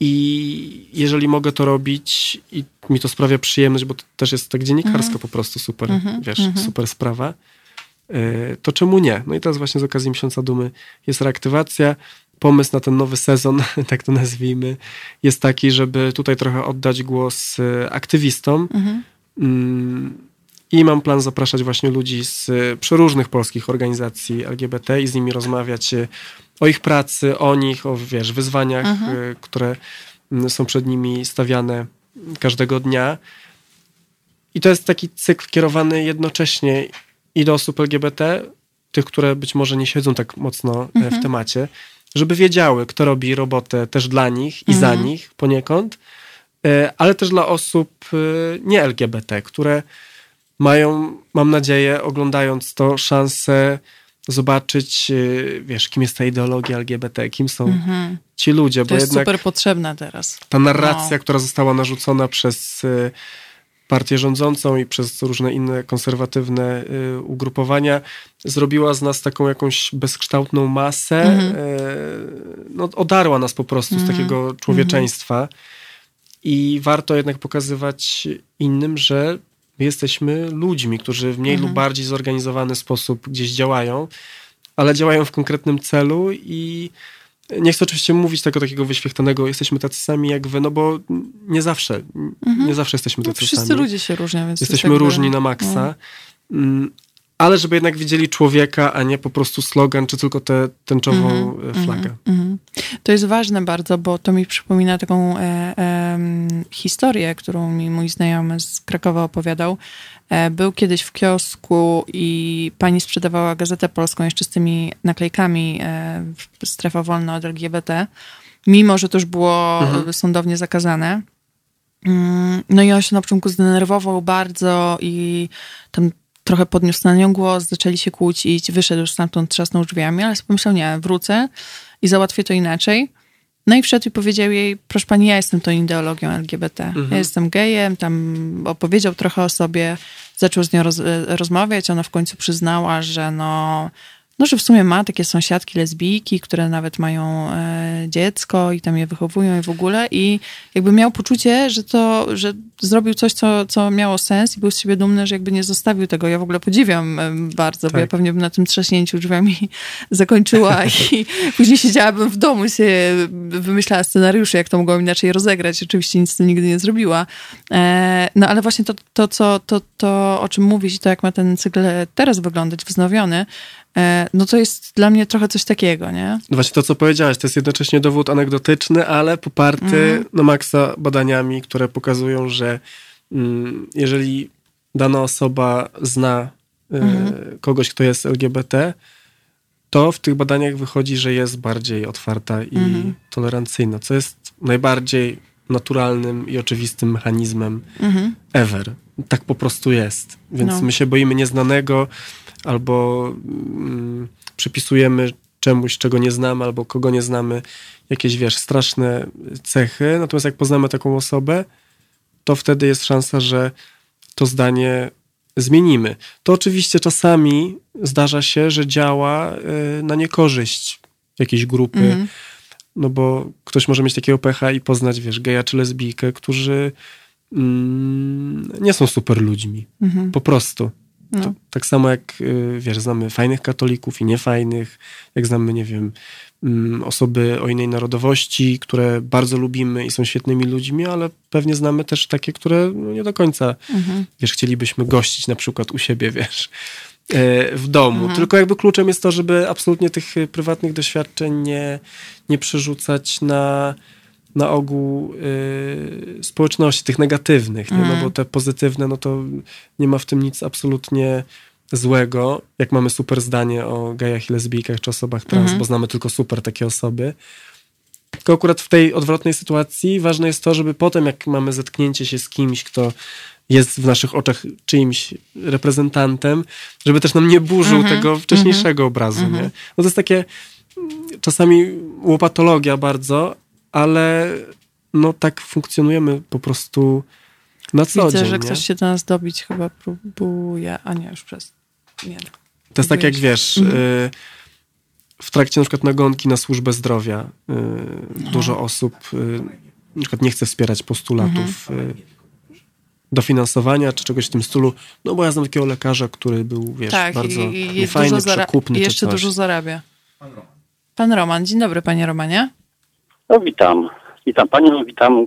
I jeżeli mogę to robić i mi to sprawia przyjemność, bo to też jest tak dziennikarsko po prostu super, wiesz, super sprawa, y, to czemu nie? No i teraz właśnie z okazji Miesiąca Dumy jest reaktywacja. Pomysł na ten nowy sezon, tak to nazwijmy, jest taki, żeby tutaj trochę oddać głos y, aktywistom. I mam plan zapraszać właśnie ludzi z y, przeróżnych polskich organizacji LGBT i z nimi rozmawiać y, o ich pracy, o nich, o wiesz, wyzwaniach, y, które mm, są przed nimi stawiane każdego dnia. I to jest taki cykl kierowany jednocześnie i do osób LGBT, tych, które być może nie siedzą tak mocno e, w temacie, żeby wiedziały, kto robi robotę też dla nich i za nich poniekąd, e, ale też dla osób e, nie LGBT, które mają, mam nadzieję, oglądając to, szansę zobaczyć, e, wiesz, kim jest ta ideologia LGBT, kim są ci ludzie, Mhm. To bo jest jednak super potrzebne teraz. ta narracja, No. która została narzucona przez y, partię rządzącą i przez różne inne konserwatywne y, ugrupowania, zrobiła z nas taką jakąś bezkształtną masę. Mhm. y, No, odarła nas po prostu z takiego człowieczeństwa. I warto jednak pokazywać innym, że my jesteśmy ludźmi, którzy w mniej lub bardziej zorganizowany sposób gdzieś działają, ale działają w konkretnym celu i nie chcę oczywiście mówić tego takiego wyświechtanego, jesteśmy tacy sami jak wy, no bo nie zawsze, nie zawsze jesteśmy No, tacy wszyscy sami. ludzie się różnią, więc Jesteśmy różni na maksa. Mm, Ale żeby jednak widzieli człowieka, a nie po prostu slogan, czy tylko tę tęczową e, flagę. Mhm. To jest ważne bardzo, bo to mi przypomina taką e, em, historię, którą mi mój znajomy z Krakowa opowiadał. E, był kiedyś w kiosku i pani sprzedawała gazetę polską jeszcze z tymi naklejkami e, strefa wolna od LGBT, mimo że to już było Mhm. e, sądownie zakazane. Mm, No i on się na początku zdenerwował bardzo i tam trochę podniósł na nią głos, zaczęli się kłócić, wyszedł już stamtąd, trzasnął drzwiami, ale sobie pomyślał, nie, wrócę i załatwię to inaczej. No i wszedł i powiedział jej, proszę pani, ja jestem tą ideologią LGBT. Ja jestem gejem, tam opowiedział trochę o sobie, zaczął z nią roz, rozmawiać, ona w końcu przyznała, że no, no, że w sumie ma takie sąsiadki lesbijki, które nawet mają e, dziecko i tam je wychowują i w ogóle i jakby miał poczucie, że to, że zrobił coś, co, co miało sens i był z siebie dumny, że jakby nie zostawił tego. Ja w ogóle podziwiam e, bardzo, bo ja Tak. pewnie bym na tym trzaśnięciu drzwiami zakończyła i później siedziałabym w domu i sobie wymyślała scenariusze, jak to mogłam inaczej rozegrać. Oczywiście nic z tym nigdy nie zrobiła. E, no ale właśnie to, to, co, to, to, o czym mówisz i to, jak ma ten cykl teraz wyglądać, wznowiony, no to jest dla mnie trochę coś takiego, nie? No właśnie to, co powiedziałeś, to jest jednocześnie dowód anegdotyczny, ale poparty Mhm. na maksa badaniami, które pokazują, że mm, jeżeli dana osoba zna y, Mhm. kogoś, kto jest LGBT, to w tych badaniach wychodzi, że jest bardziej otwarta i Mhm. tolerancyjna, co jest najbardziej naturalnym i oczywistym mechanizmem Mhm. ever. Tak po prostu jest. Więc No. my się boimy nieznanego albo mm, przypisujemy czemuś, czego nie znamy, albo kogo nie znamy, jakieś, wiesz, straszne cechy. Natomiast jak poznamy taką osobę, to wtedy jest szansa, że to zdanie zmienimy. To oczywiście czasami zdarza się, że działa y, na niekorzyść jakiejś grupy, Mhm. no bo ktoś może mieć takiego pecha i poznać, wiesz, geja czy lesbijkę, którzy mm, nie są super ludźmi. Mhm. Po prostu. No. Tak samo jak, y, wiesz, znamy fajnych katolików i niefajnych, jak znamy, nie wiem, mm, osoby o innej narodowości, które bardzo lubimy i są świetnymi ludźmi, ale pewnie znamy też takie, które no, nie do końca, Mhm. wiesz, chcielibyśmy gościć na przykład u siebie, wiesz, e, w domu. Mhm. Tylko jakby kluczem jest to, żeby absolutnie tych prywatnych doświadczeń nie, nie przerzucać na, na ogół y, społeczności, tych negatywnych, nie? no Mhm. bo te pozytywne, no to nie ma w tym nic absolutnie złego, jak mamy super zdanie o gejach i lesbijkach czy osobach trans, Mhm. bo znamy tylko super takie osoby. Tylko akurat w tej odwrotnej sytuacji ważne jest to, żeby potem, jak mamy zetknięcie się z kimś, kto jest w naszych oczach czyimś reprezentantem, żeby też nam nie burzył Mhm, tego wcześniejszego obrazu. Nie? No to jest takie mm, czasami łopatologia bardzo, ale no tak funkcjonujemy po prostu na co Widzę, dzień. że nie? ktoś się do nas dobić chyba próbuje, a nie, już przez... Nie. To jest tak jak wiesz, Mhm. y, w trakcie na przykład nagonki na służbę zdrowia y, No. dużo osób y, na przykład nie chce wspierać postulatów Mhm. dofinansowania czy czegoś w tym stylu, no bo ja znam takiego lekarza, który był, wiesz, Tak, bardzo i, i niefajny, przekupny i jeszcze dużo zarabia. Pan Roman. Dzień dobry, panie Romanie. No witam. Witam panią, witam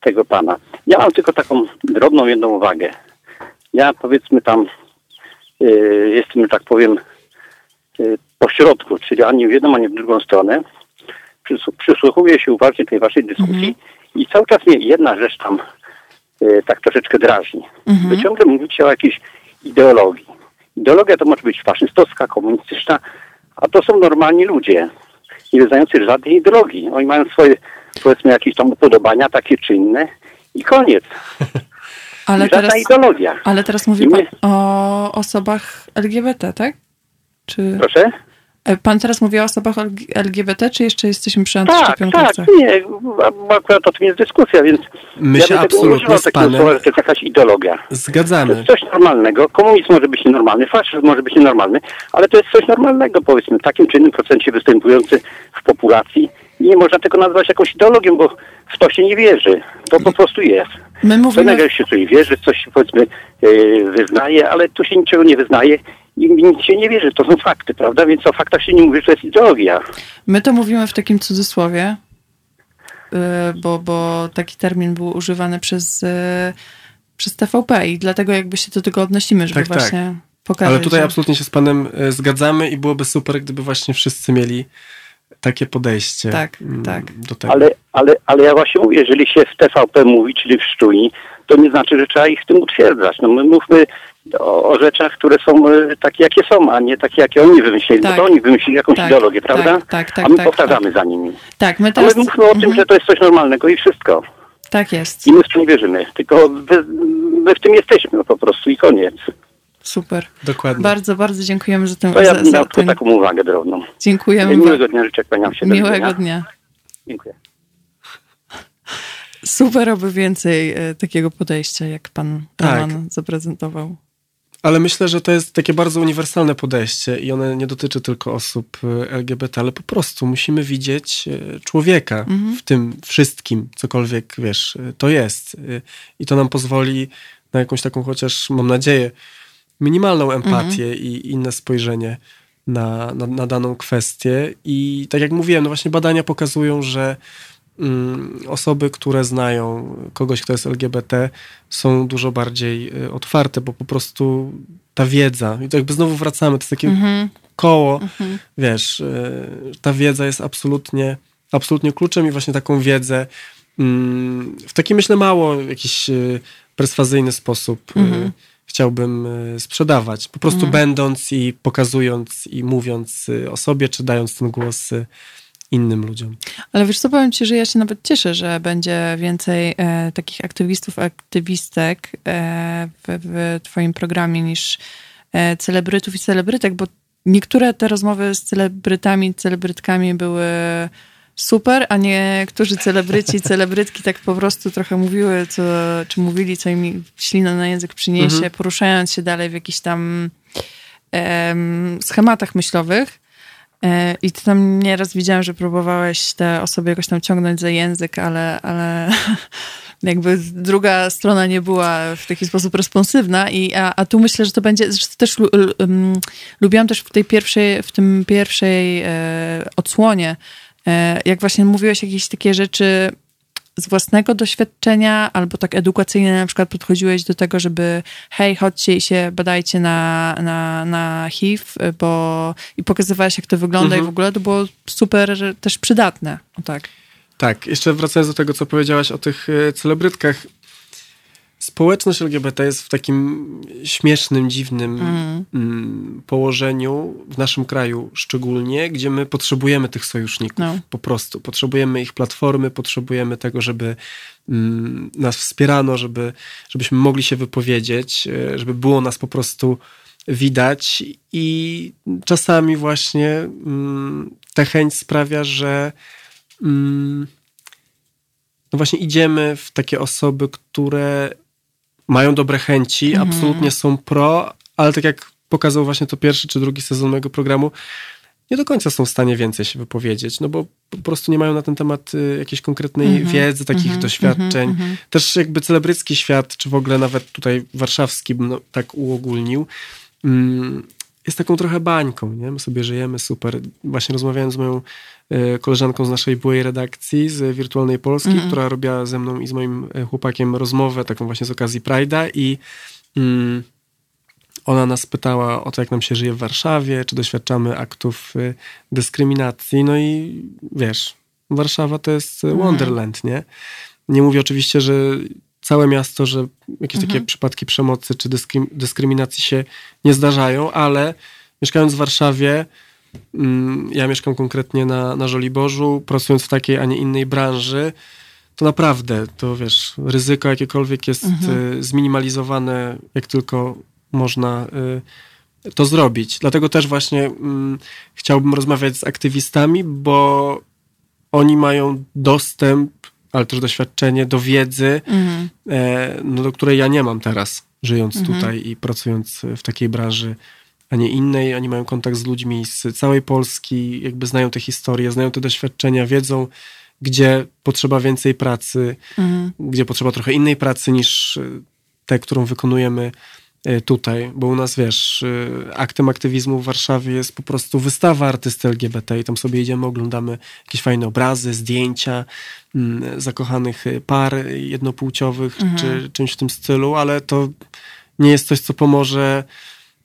tego pana. Ja mam tylko taką drobną jedną uwagę. Ja powiedzmy tam y, jestem, że tak powiem, y, po środku, czyli ani w jedną, ani w drugą stronę. Przysłu- Przysłuchuję się uważnie tej waszej dyskusji i cały czas mnie jedna rzecz tam y, tak troszeczkę drażni. Wy ciągle mówicie o jakiejś ideologii. Ideologia to może być faszystowska, komunistyczna, a to są normalni ludzie, nie wyznający żadnej ideologii. Oni mają swoje, powiedzmy, jakieś tam upodobania takie czy inne i koniec. Ale Żadna teraz, ideologia. ale teraz mówi I pan my- o osobach LGBT, tak? Czy Proszę? E, pan teraz mówi o osobach LG- LGBT, czy jeszcze jesteśmy przy Tak, antyszczepionkowcach? tak, nie, bo akurat o tym jest dyskusja, więc My ja się nie absolutnie z panem słowa, że to jest jakaś ideologia. To zgadzamy. jest coś normalnego. Komunizm może być nienormalny, faszyzm może być nienormalny, ale to jest coś normalnego, powiedzmy, w takim czy innym procencie występujący w populacji. I nie można tego nazwać jakąś ideologią, bo w to się nie wierzy. To po prostu jest. My mówimy, innego się coś wierzy, coś się powiedzmy yy, wyznaje, ale tu się niczego nie wyznaje i nic się nie wierzy. To są fakty, prawda? Więc o faktach się nie mówi, że to jest ideologia. my to mówimy w takim cudzysłowie, y, bo, bo taki termin był używany przez, y, przez TVP i dlatego jakby się do tego odnosimy, żeby Tak, tak. właśnie pokazać. Ale tutaj że... absolutnie się z panem e, zgadzamy i byłoby super, gdyby właśnie wszyscy mieli takie podejście Tak, mm, tak. do tego. Ale, ale, ale ja właśnie mówię, jeżeli się w TVP mówi, czyli w Szczuni, to nie znaczy, że trzeba ich w tym utwierdzać. No my mówmy o, o rzeczach, które są e, takie, jakie są, a nie takie, jakie oni wymyślili. Tak. Bo to oni wymyślili jakąś Tak, ideologię, tak, prawda? tak, tak, a my tak, powtarzamy za nimi. Tak, my A my teraz... mówmy o tym, Mhm. że to jest coś normalnego i wszystko. Tak jest, I my w to nie wierzymy. Tylko my, my w tym jesteśmy po prostu i koniec. super. Dokładnie. Bardzo, bardzo dziękujemy za ten... To ja bym tylko ten... Tak, taką uwagę drobną. Dziękujemy. Miłego dnia życzę, kłaniam się. Do Miłego widzenia. dnia. Dziękuję. Super, aby więcej e, takiego podejścia, jak pan Tak. Roman zaprezentował. Ale myślę, że to jest takie bardzo uniwersalne podejście i one nie dotyczy tylko osób y, LGBT, ale po prostu musimy widzieć y, człowieka w tym wszystkim, cokolwiek, wiesz, y, to jest. I to nam pozwoli na jakąś taką chociaż, mam nadzieję, minimalną empatię i inne spojrzenie na, na, na daną kwestię. I tak jak mówiłem, no właśnie badania pokazują, że osoby, które znają kogoś, kto jest LGBT, są dużo bardziej y, otwarte, bo po prostu ta wiedza, i to jakby znowu wracamy, to jest takie koło, wiesz, y, ta wiedza jest absolutnie, absolutnie kluczem i właśnie taką wiedzę mm, w taki, myślę, mało jakiś y, perswazyjny sposób y, chciałbym sprzedawać. Po prostu będąc i pokazując i mówiąc o sobie, czy dając ten głos innym ludziom. Ale wiesz co, powiem ci, że ja się nawet cieszę, że będzie więcej e, takich aktywistów, aktywistek e, w, w twoim programie niż e, celebrytów i celebrytek, bo niektóre te rozmowy z celebrytami, celebrytkami były super, a niektórzy celebryci, celebrytki tak po prostu trochę mówiły, co, czy mówili, co im ślina na język przyniesie, poruszając się dalej w jakichś tam em, schematach myślowych. E, I ty tam nieraz widziałam, że próbowałeś te osoby jakoś tam ciągnąć za język, ale, ale jakby druga strona nie była w taki sposób responsywna. I, a, a tu myślę, że to będzie, też um, lubiłam też w tej pierwszej, w tym pierwszej e, odsłonie, e, jak właśnie mówiłeś jakieś takie rzeczy z własnego doświadczenia, albo tak edukacyjnie na przykład podchodziłeś do tego, żeby hej, chodźcie i się badajcie na, na, na HIV, bo i pokazywałeś, jak to wygląda i w ogóle to było super też przydatne. O tak. Tak, jeszcze wracając do tego, co powiedziałaś o tych e, celebrytkach. Społeczność LGBT jest w takim śmiesznym, dziwnym mm, położeniu, w naszym kraju szczególnie, gdzie my potrzebujemy tych sojuszników. No. Po prostu. Potrzebujemy ich platformy, potrzebujemy tego, żeby mm, nas wspierano, żeby, żebyśmy mogli się wypowiedzieć, e, żeby było nas po prostu widać i czasami właśnie mm, ta chęć sprawia, że mm, no właśnie idziemy w takie osoby, które mają dobre chęci, absolutnie są pro, ale tak jak pokazał właśnie to pierwszy czy drugi sezon mojego programu, nie do końca są w stanie więcej się wypowiedzieć, no bo po prostu nie mają na ten temat y, jakiejś konkretnej wiedzy, takich doświadczeń. Też jakby celebrycki świat, czy w ogóle nawet tutaj warszawski, bym no, tak uogólnił, mm, jest taką trochę bańką, nie? My sobie żyjemy super. Właśnie rozmawiałem z moją e, koleżanką z naszej byłej redakcji, z Wirtualnej Polski, która robiła ze mną i z moim chłopakiem rozmowę, taką właśnie z okazji Pride'a i mm, ona nas pytała o to, jak nam się żyje w Warszawie, czy doświadczamy aktów y, dyskryminacji. No i wiesz, Warszawa to jest y, Wonderland, nie? Nie mówię oczywiście, że całe miasto, że jakieś takie przypadki przemocy czy dyskrym- dyskryminacji się nie zdarzają, ale mieszkając w Warszawie, mm, ja mieszkam konkretnie na, na Żoliborzu, pracując w takiej, a nie innej branży, to naprawdę, to wiesz, ryzyko jakiekolwiek jest y, zminimalizowane, jak tylko można y, to zrobić. Dlatego też właśnie mm, chciałbym rozmawiać z aktywistami, bo oni mają dostęp, ale też doświadczenie do wiedzy, e, no, do której ja nie mam teraz, żyjąc tutaj i pracując w takiej branży, a nie innej. Oni mają kontakt z ludźmi z całej Polski, jakby znają te historie, znają te doświadczenia, wiedzą, gdzie potrzeba więcej pracy, gdzie potrzeba trochę innej pracy niż y, tę, którą wykonujemy tutaj, bo u nas, wiesz, y, aktem aktywizmu w Warszawie jest po prostu wystawa artysty LGBT i tam sobie idziemy, oglądamy jakieś fajne obrazy, zdjęcia mm, zakochanych y, par jednopłciowych czy czymś w tym stylu, ale to nie jest coś, co pomoże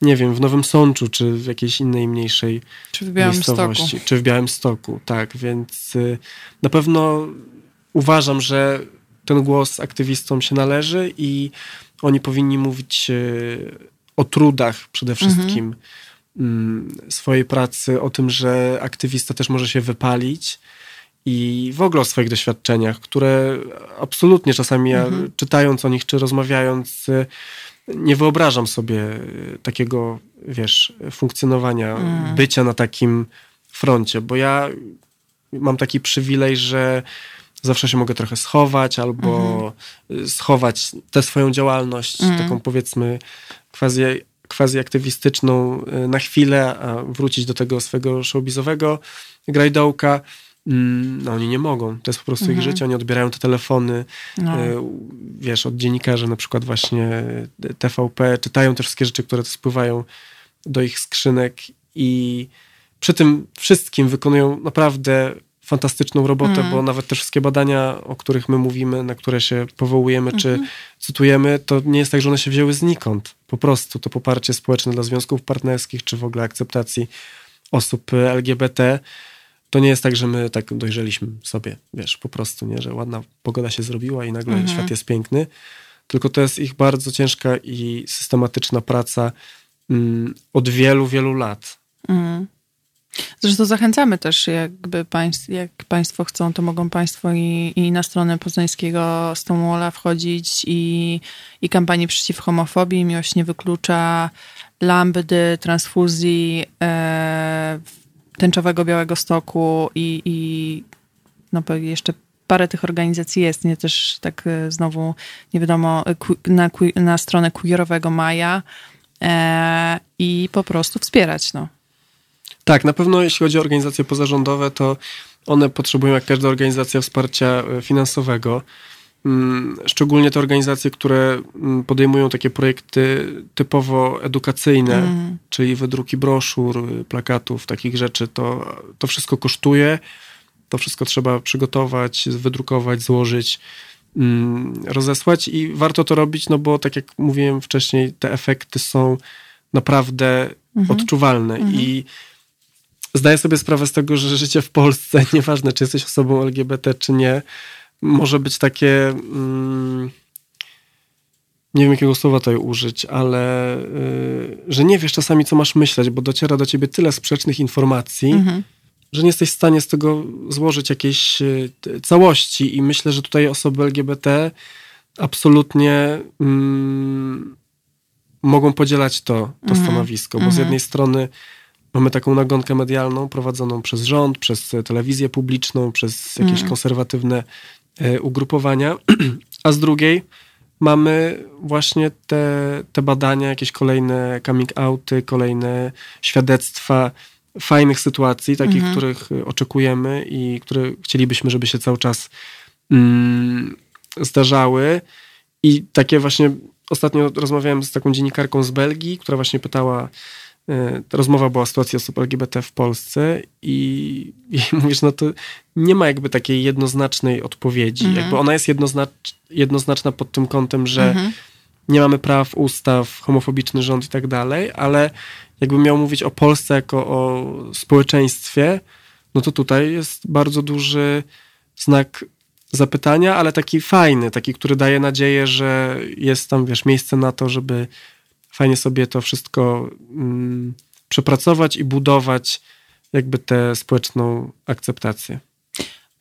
nie wiem, w Nowym Sączu, czy w jakiejś innej mniejszej Czy w miejscowości, czy w Białymstoku, tak, więc y, na pewno uważam, że ten głos aktywistom się należy i oni powinni mówić y, o trudach przede wszystkim mm, swojej pracy, o tym, że aktywista też może się wypalić i w ogóle o swoich doświadczeniach, które absolutnie czasami ja czytając o nich czy rozmawiając y, nie wyobrażam sobie y, takiego, wiesz, funkcjonowania, bycia na takim froncie, bo ja mam taki przywilej, że zawsze się mogę trochę schować albo y, schować tę swoją działalność, taką powiedzmy quasi, quasi aktywistyczną y, na chwilę, a wrócić do tego swojego showbizowego grajdołka. Mm, No oni nie mogą, to jest po prostu ich życie, oni odbierają te telefony, No. y, wiesz, od dziennikarzy na przykład właśnie TVP, czytają te wszystkie rzeczy, które spływają do ich skrzynek i przy tym wszystkim wykonują naprawdę fantastyczną robotę, bo nawet te wszystkie badania, o których my mówimy, na które się powołujemy czy cytujemy, to nie jest tak, że one się wzięły znikąd. Po prostu to poparcie społeczne dla związków partnerskich, czy w ogóle akceptacji osób y, LGBT, to nie jest tak, że my tak dojrzeliśmy sobie, wiesz, po prostu, nie, że ładna pogoda się zrobiła i nagle świat jest piękny, tylko to jest ich bardzo ciężka i systematyczna praca mm, od wielu, wielu lat. Zresztą zachęcamy też, jakby państw, jak Państwo chcą, to mogą Państwo i, i na stronę poznańskiego Stonewalla wchodzić i, i kampanii przeciw homofobii, miłość nie wyklucza, lambdy, transfuzji, e, tęczowego Białego Stoku i, i no jeszcze parę tych organizacji jest, nie też tak e, znowu nie wiadomo e, na, na stronę queerowego Maja e, i po prostu wspierać, no. Tak, na pewno jeśli chodzi o organizacje pozarządowe, to one potrzebują, jak każda organizacja, wsparcia e, finansowego. Mm, Szczególnie te organizacje, które mm, podejmują takie projekty typowo edukacyjne, czyli wydruki broszur, y, plakatów, takich rzeczy, to, to wszystko kosztuje. To wszystko trzeba przygotować, wydrukować, złożyć, mm, rozesłać i warto to robić, no bo tak jak mówiłem wcześniej, te efekty są naprawdę odczuwalne i zdaję sobie sprawę z tego, że życie w Polsce, nieważne czy jesteś osobą LGBT, czy nie, może być takie. Mm, nie wiem, jakiego słowa tutaj użyć, ale y, że nie wiesz czasami, co masz myśleć, bo dociera do ciebie tyle sprzecznych informacji, że nie jesteś w stanie z tego złożyć jakiejś y, całości. I myślę, że tutaj osoby LGBT absolutnie mm, mogą podzielać to, to stanowisko, bo z jednej strony mamy taką nagonkę medialną prowadzoną przez rząd, przez telewizję publiczną, przez jakieś konserwatywne e, ugrupowania, a z drugiej mamy właśnie te, te badania, jakieś kolejne coming outy, kolejne świadectwa fajnych sytuacji, takich, których e, oczekujemy i które chcielibyśmy, żeby się cały czas mm, zdarzały. I takie właśnie ostatnio rozmawiałem z taką dziennikarką z Belgii, która właśnie pytała, ta rozmowa była o sytuacji osób LGBT w Polsce i, i mówisz, no to nie ma jakby takiej jednoznacznej odpowiedzi. Jakby ona jest jednoznacz, jednoznaczna pod tym kątem, że nie mamy praw, ustaw, homofobiczny rząd i tak dalej, ale jakbym miał mówić o Polsce jako o społeczeństwie, no to tutaj jest bardzo duży znak zapytania, ale taki fajny, taki, który daje nadzieję, że jest tam, wiesz, miejsce na to, żeby fajnie sobie to wszystko mm, przepracować i budować jakby tę społeczną akceptację.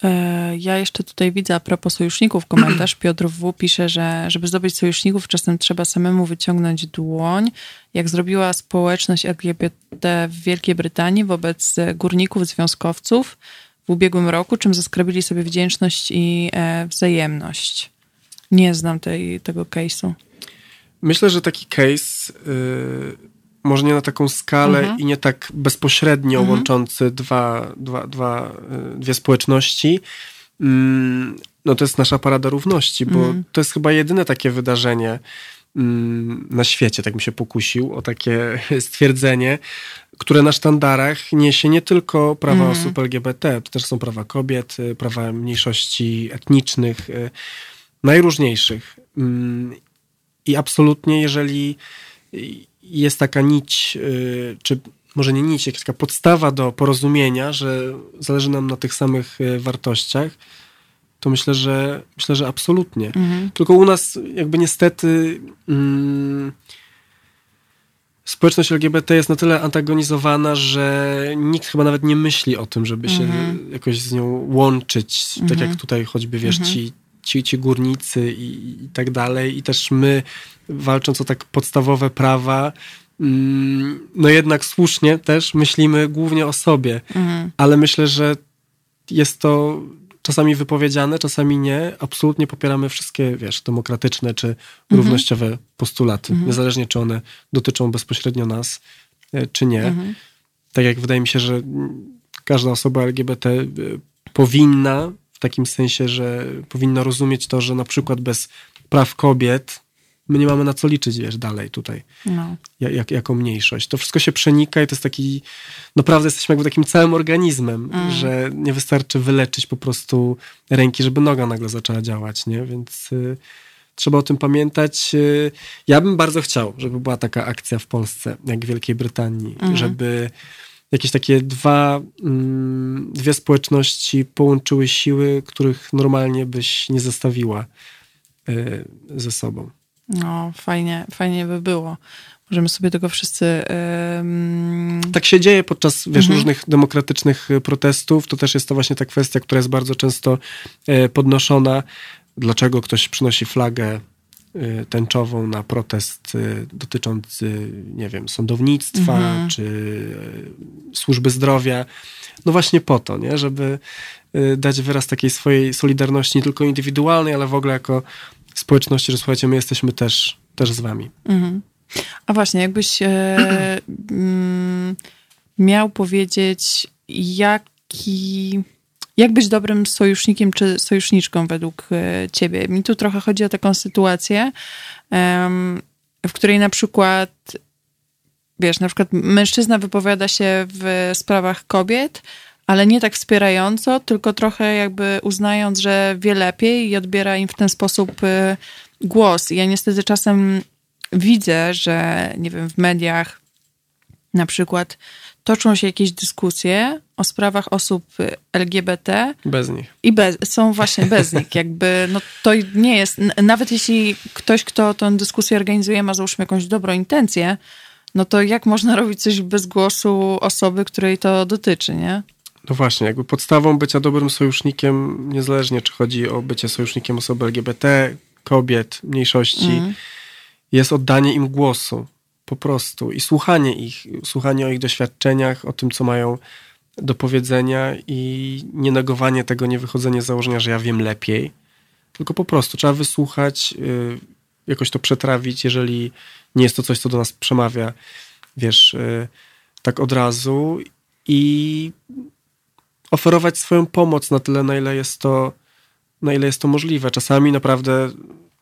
E, Ja jeszcze tutaj widzę a propos sojuszników komentarz. Piotr W. pisze, że żeby zdobyć sojuszników, czasem trzeba samemu wyciągnąć dłoń. Jak zrobiła społeczność LGBT w Wielkiej Brytanii wobec górników, związkowców w ubiegłym roku, czym zaskarbili sobie wdzięczność i e, wzajemność. Nie znam tej, tego case'u. Myślę, że taki case, y, może nie na taką skalę i nie tak bezpośrednio łączący dwa, dwa, dwa, y, dwie społeczności, mm, no to jest nasza Parada Równości, bo to jest chyba jedyne takie wydarzenie mm, na świecie, tak mi się pokusił o takie stwierdzenie, które na sztandarach niesie nie tylko prawa osób LGBT, to też są prawa kobiet, y, prawa mniejszości etnicznych, y, najróżniejszych. I absolutnie, jeżeli jest taka nić, y, czy może nie nić, jakaś taka podstawa do porozumienia, że zależy nam na tych samych y, wartościach, to myślę, że myślę, że absolutnie. Tylko u nas jakby niestety mm, społeczność LGBT jest na tyle antagonizowana, że nikt chyba nawet nie myśli o tym, żeby się jakoś z nią łączyć. Tak jak tutaj choćby, wiesz, ci, ci, ci górnicy i, i tak dalej. I też my, walcząc o tak podstawowe prawa, mm, no jednak słusznie też myślimy głównie o sobie. Ale myślę, że jest to czasami wypowiedziane, czasami nie. Absolutnie popieramy wszystkie, wiesz, demokratyczne czy równościowe postulaty, niezależnie czy one dotyczą bezpośrednio nas, e, czy nie. Tak jak wydaje mi się, że każda osoba LGBT e, powinna, w takim sensie, że powinna rozumieć to, że na przykład bez praw kobiet my nie mamy na co liczyć, wiesz, dalej tutaj, No. ja- jak, jako mniejszość. To wszystko się przenika i to jest taki, naprawdę jesteśmy jakby takim całym organizmem, że nie wystarczy wyleczyć po prostu ręki, żeby noga nagle zaczęła działać, nie? Więc y, trzeba o tym pamiętać. Y, ja bym bardzo chciał, żeby była taka akcja w Polsce, jak w Wielkiej Brytanii, żeby jakieś takie dwa, mm, dwie społeczności połączyły siły, których normalnie byś nie zestawiła y, ze sobą. No, fajnie, fajnie by było. Możemy sobie tego wszyscy. ym, tak się dzieje podczas wiesz, różnych demokratycznych y, protestów. To też jest to właśnie ta kwestia, która jest bardzo często e, podnoszona. Dlaczego ktoś przynosi flagę tęczową na protest y, dotyczący, nie wiem, sądownictwa czy y, służby zdrowia. No właśnie po to, nie? żeby y, dać wyraz takiej swojej solidarności, nie tylko indywidualnej, ale w ogóle jako społeczności, że słuchajcie, my jesteśmy też, też z wami. A właśnie, jakbyś e, mm, miał powiedzieć, jaki. Jak być dobrym sojusznikiem czy sojuszniczką według e, ciebie? Mi tu trochę chodzi o taką sytuację, w której na przykład, wiesz, na przykład mężczyzna wypowiada się w sprawach kobiet, ale nie tak wspierająco, tylko trochę jakby uznając, że wie lepiej i odbiera im w ten sposób e, głos. I ja niestety czasem widzę, że nie wiem, w mediach na przykład toczą się jakieś dyskusje o sprawach osób LGBT Bez nich. i bez, są właśnie bez nich. Jakby, no to nie jest, nawet jeśli ktoś, kto tę dyskusję organizuje, ma załóżmy jakąś dobrą intencję, no to jak można robić coś bez głosu osoby, której to dotyczy, nie? No właśnie, jakby podstawą bycia dobrym sojusznikiem, niezależnie czy chodzi o bycie sojusznikiem osoby LGBT, kobiet, mniejszości, jest oddanie im głosu. Po prostu. I słuchanie ich, słuchanie o ich doświadczeniach, o tym, co mają do powiedzenia i nie negowanie tego, nie wychodzenie z założenia, że ja wiem lepiej. Tylko po prostu trzeba wysłuchać, y, jakoś to przetrawić, jeżeli nie jest to coś, co do nas przemawia, wiesz, y, tak od razu i oferować swoją pomoc na tyle, na ile jest to, na ile jest to możliwe. Czasami naprawdę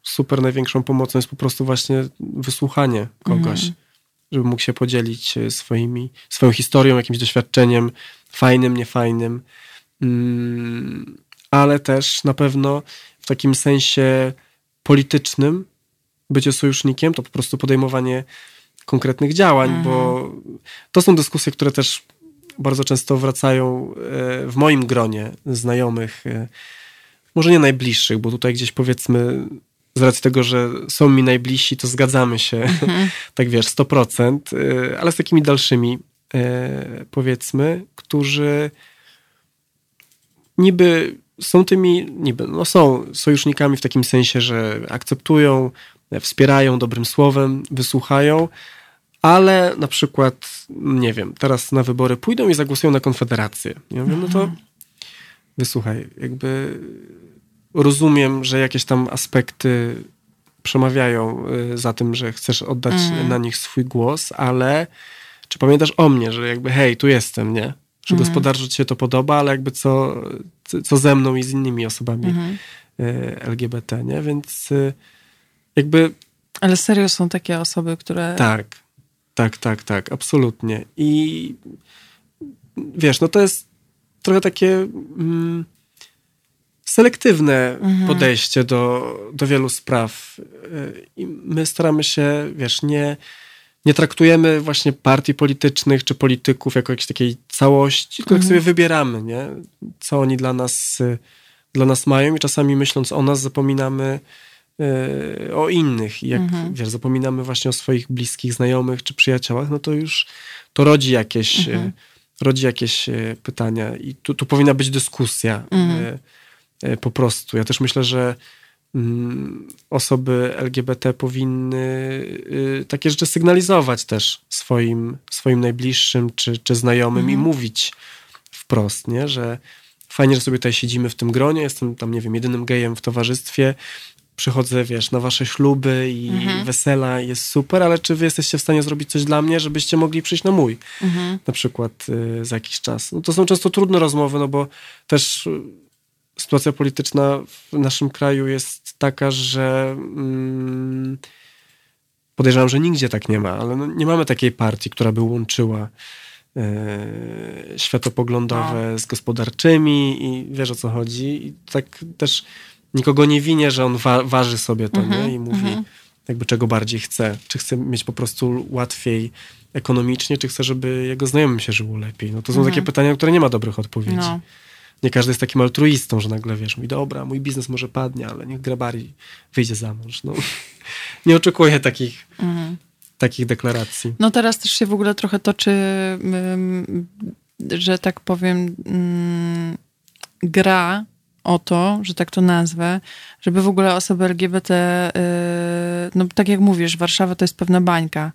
super największą pomocą jest po prostu właśnie wysłuchanie kogoś, żeby mógł się podzielić e, swoimi, swoją historią, jakimś doświadczeniem, fajnym, niefajnym. Mm, ale też na pewno w takim sensie politycznym bycie sojusznikiem to po prostu podejmowanie konkretnych działań, bo to są dyskusje, które też bardzo często wracają e, w moim gronie znajomych, e, może nie najbliższych, bo tutaj gdzieś powiedzmy z racji tego, że są mi najbliżsi, to zgadzamy się, tak wiesz, 100%, e, ale z takimi dalszymi e, powiedzmy, którzy niby są tymi, niby, no są sojusznikami w takim sensie, że akceptują, wspierają dobrym słowem, wysłuchają, ale na przykład, nie wiem, teraz na wybory pójdą i zagłosują na Konfederację. Ja mówię, no to wysłuchaj, jakby rozumiem, że jakieś tam aspekty przemawiają y, za tym, że chcesz oddać na nich swój głos, ale czy pamiętasz o mnie, że jakby hej, tu jestem, nie? Że gospodarczo ci się to podoba, ale jakby co, co- ze mną i z innymi osobami y, LGBT, nie? Więc y, jakby Ale serio są takie osoby, które... tak, tak, tak, tak, absolutnie. I wiesz, no to jest trochę takie mm, selektywne podejście do, do wielu spraw. Y, I my staramy się, wiesz, nie, nie traktujemy właśnie partii politycznych czy polityków jako jakiejś takiej całości, tylko tak sobie wybieramy, nie? Co oni dla nas, y, dla nas mają i czasami myśląc o nas zapominamy y, o innych. I jak, wiesz, zapominamy właśnie o swoich bliskich znajomych czy przyjaciołach, no to już to rodzi jakieś, y, rodzi jakieś pytania i tu, tu powinna być dyskusja y, po prostu. Ja też myślę, że mm, osoby LGBT powinny y, takie rzeczy sygnalizować też swoim, swoim najbliższym czy, czy znajomym i mówić wprost, nie? że fajnie, że sobie tutaj siedzimy w tym gronie, jestem tam, nie wiem, jedynym gejem w towarzystwie, przychodzę, wiesz, na wasze śluby i Mhm. wesela, jest super, ale czy wy jesteście w stanie zrobić coś dla mnie, żebyście mogli przyjść na mój, Mhm. na przykład y, za jakiś czas. No to są często trudne rozmowy, no bo też y, sytuacja polityczna w naszym kraju jest taka, że mm, podejrzewam, że nigdzie tak nie ma, ale no, nie mamy takiej partii, która by łączyła e, światopoglądowe z gospodarczymi i wiesz o co chodzi. I tak też nikogo nie winię, że on wa- waży sobie to nie? i mówi jakby czego bardziej chce. Czy chce mieć po prostu łatwiej ekonomicznie, czy chce, żeby jego znajomym się żyło lepiej. No to są takie pytania, na które nie ma dobrych odpowiedzi. No. Nie każdy jest takim altruistą, że nagle wiesz, mówi, dobra, mój biznes może padnie, ale niech grabari wyjdzie za mąż. No. Nie oczekuję takich, takich deklaracji. No teraz też się w ogóle trochę toczy, że tak powiem, ym, gra o to, że tak to nazwę, żeby w ogóle osoby LGBT, y, no tak jak mówisz, Warszawa to jest pewna bańka,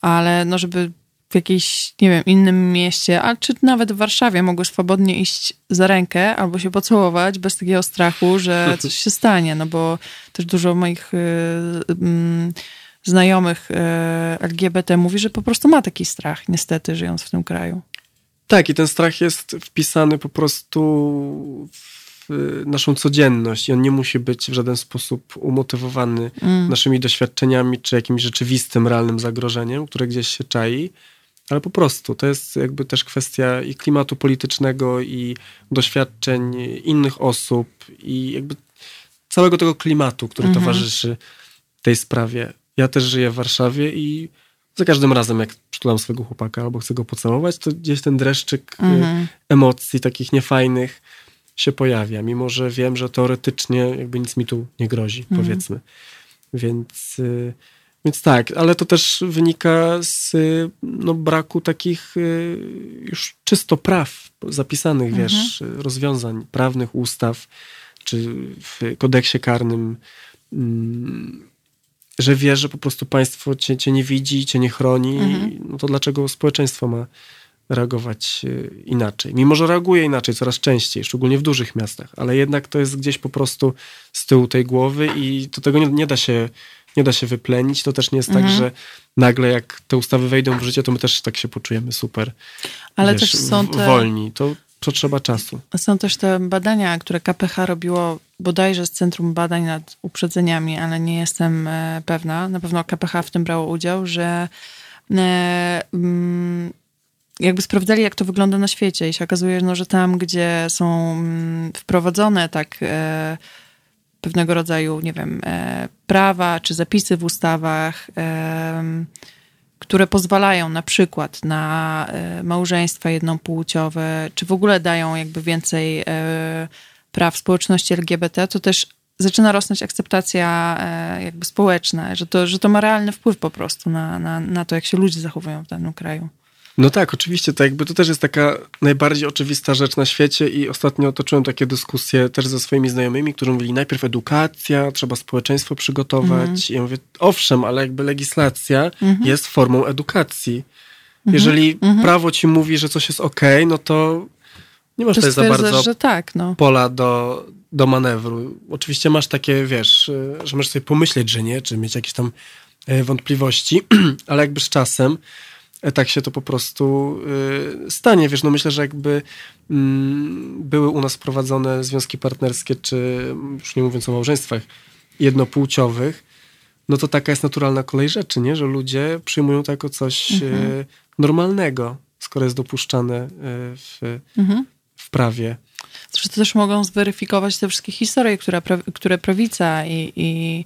ale no żeby w jakimś, nie wiem, innym mieście, a czy nawet w Warszawie mogły swobodnie iść za rękę albo się pocałować bez takiego strachu, że coś się stanie, no bo też dużo moich y, mm, znajomych y, LGBT mówi, że po prostu ma taki strach, niestety, żyjąc w tym kraju. Tak, i ten strach jest wpisany po prostu w naszą codzienność i on nie musi być w żaden sposób umotywowany naszymi doświadczeniami czy jakimś rzeczywistym, realnym zagrożeniem, które gdzieś się czai, ale po prostu to jest jakby też kwestia i klimatu politycznego, i doświadczeń innych osób, i jakby całego tego klimatu, który towarzyszy tej sprawie. Ja też żyję w Warszawie i za każdym razem, jak przytulam swojego chłopaka albo chcę go pocałować, to gdzieś ten dreszczyk y, emocji takich niefajnych się pojawia, mimo że wiem, że teoretycznie jakby nic mi tu nie grozi, powiedzmy. Więc, y, więc tak, ale to też wynika z no, braku takich y, już czysto praw zapisanych, wiesz, rozwiązań prawnych, ustaw, czy w kodeksie karnym mm, że wie, że po prostu państwo cię, cię nie widzi, cię nie chroni, no to dlaczego społeczeństwo ma reagować y, inaczej? Mimo, że reaguje inaczej coraz częściej, szczególnie w dużych miastach, ale jednak to jest gdzieś po prostu z tyłu tej głowy i do tego nie, nie da się nie da się wyplenić. To też nie jest tak, że nagle jak te ustawy wejdą w życie, to my też tak się poczujemy super. Ale wiesz, też są te- wolni. To, to trzeba czasu. Są też te badania, które KPH robiło bodajże z Centrum Badań nad Uprzedzeniami, ale nie jestem e, pewna. Na pewno KPH w tym brało udział, że e, mm, jakby sprawdzali, jak to wygląda na świecie i się okazuje, no, że tam, gdzie są mm, wprowadzone tak e, pewnego rodzaju, nie wiem, e, prawa czy zapisy w ustawach, em, które pozwalają na przykład na e, małżeństwa jednopłciowe, czy w ogóle dają jakby więcej e, praw społeczności LGBT, to też zaczyna rosnąć akceptacja e, jakby społeczna, że to, że to ma realny wpływ po prostu na, na, na to, jak się ludzie zachowują w danym kraju. No tak, oczywiście, to jakby to też jest taka najbardziej oczywista rzecz na świecie i ostatnio toczyłem takie dyskusje też ze swoimi znajomymi, którzy mówili najpierw edukacja, trzeba społeczeństwo przygotować. I ja mówię, owszem, ale jakby legislacja jest formą edukacji. Jeżeli prawo ci mówi, że coś jest okej, no to nie masz To tutaj za bardzo tak, no. pola do, do manewru. Oczywiście masz takie, wiesz, y, że możesz sobie pomyśleć, że nie, czy mieć jakieś tam y, wątpliwości, ale jakby z czasem tak się to po prostu y, stanie. Wiesz, no myślę, że jakby mm, były u nas wprowadzone związki partnerskie, czy już nie mówiąc o małżeństwach jednopłciowych, no to taka jest naturalna kolej rzeczy, nie? Że ludzie przyjmują to jako coś y, normalnego, skoro jest dopuszczane y, w, w prawie. Zresztą też mogą zweryfikować te wszystkie historie, które, które prawica i, i e,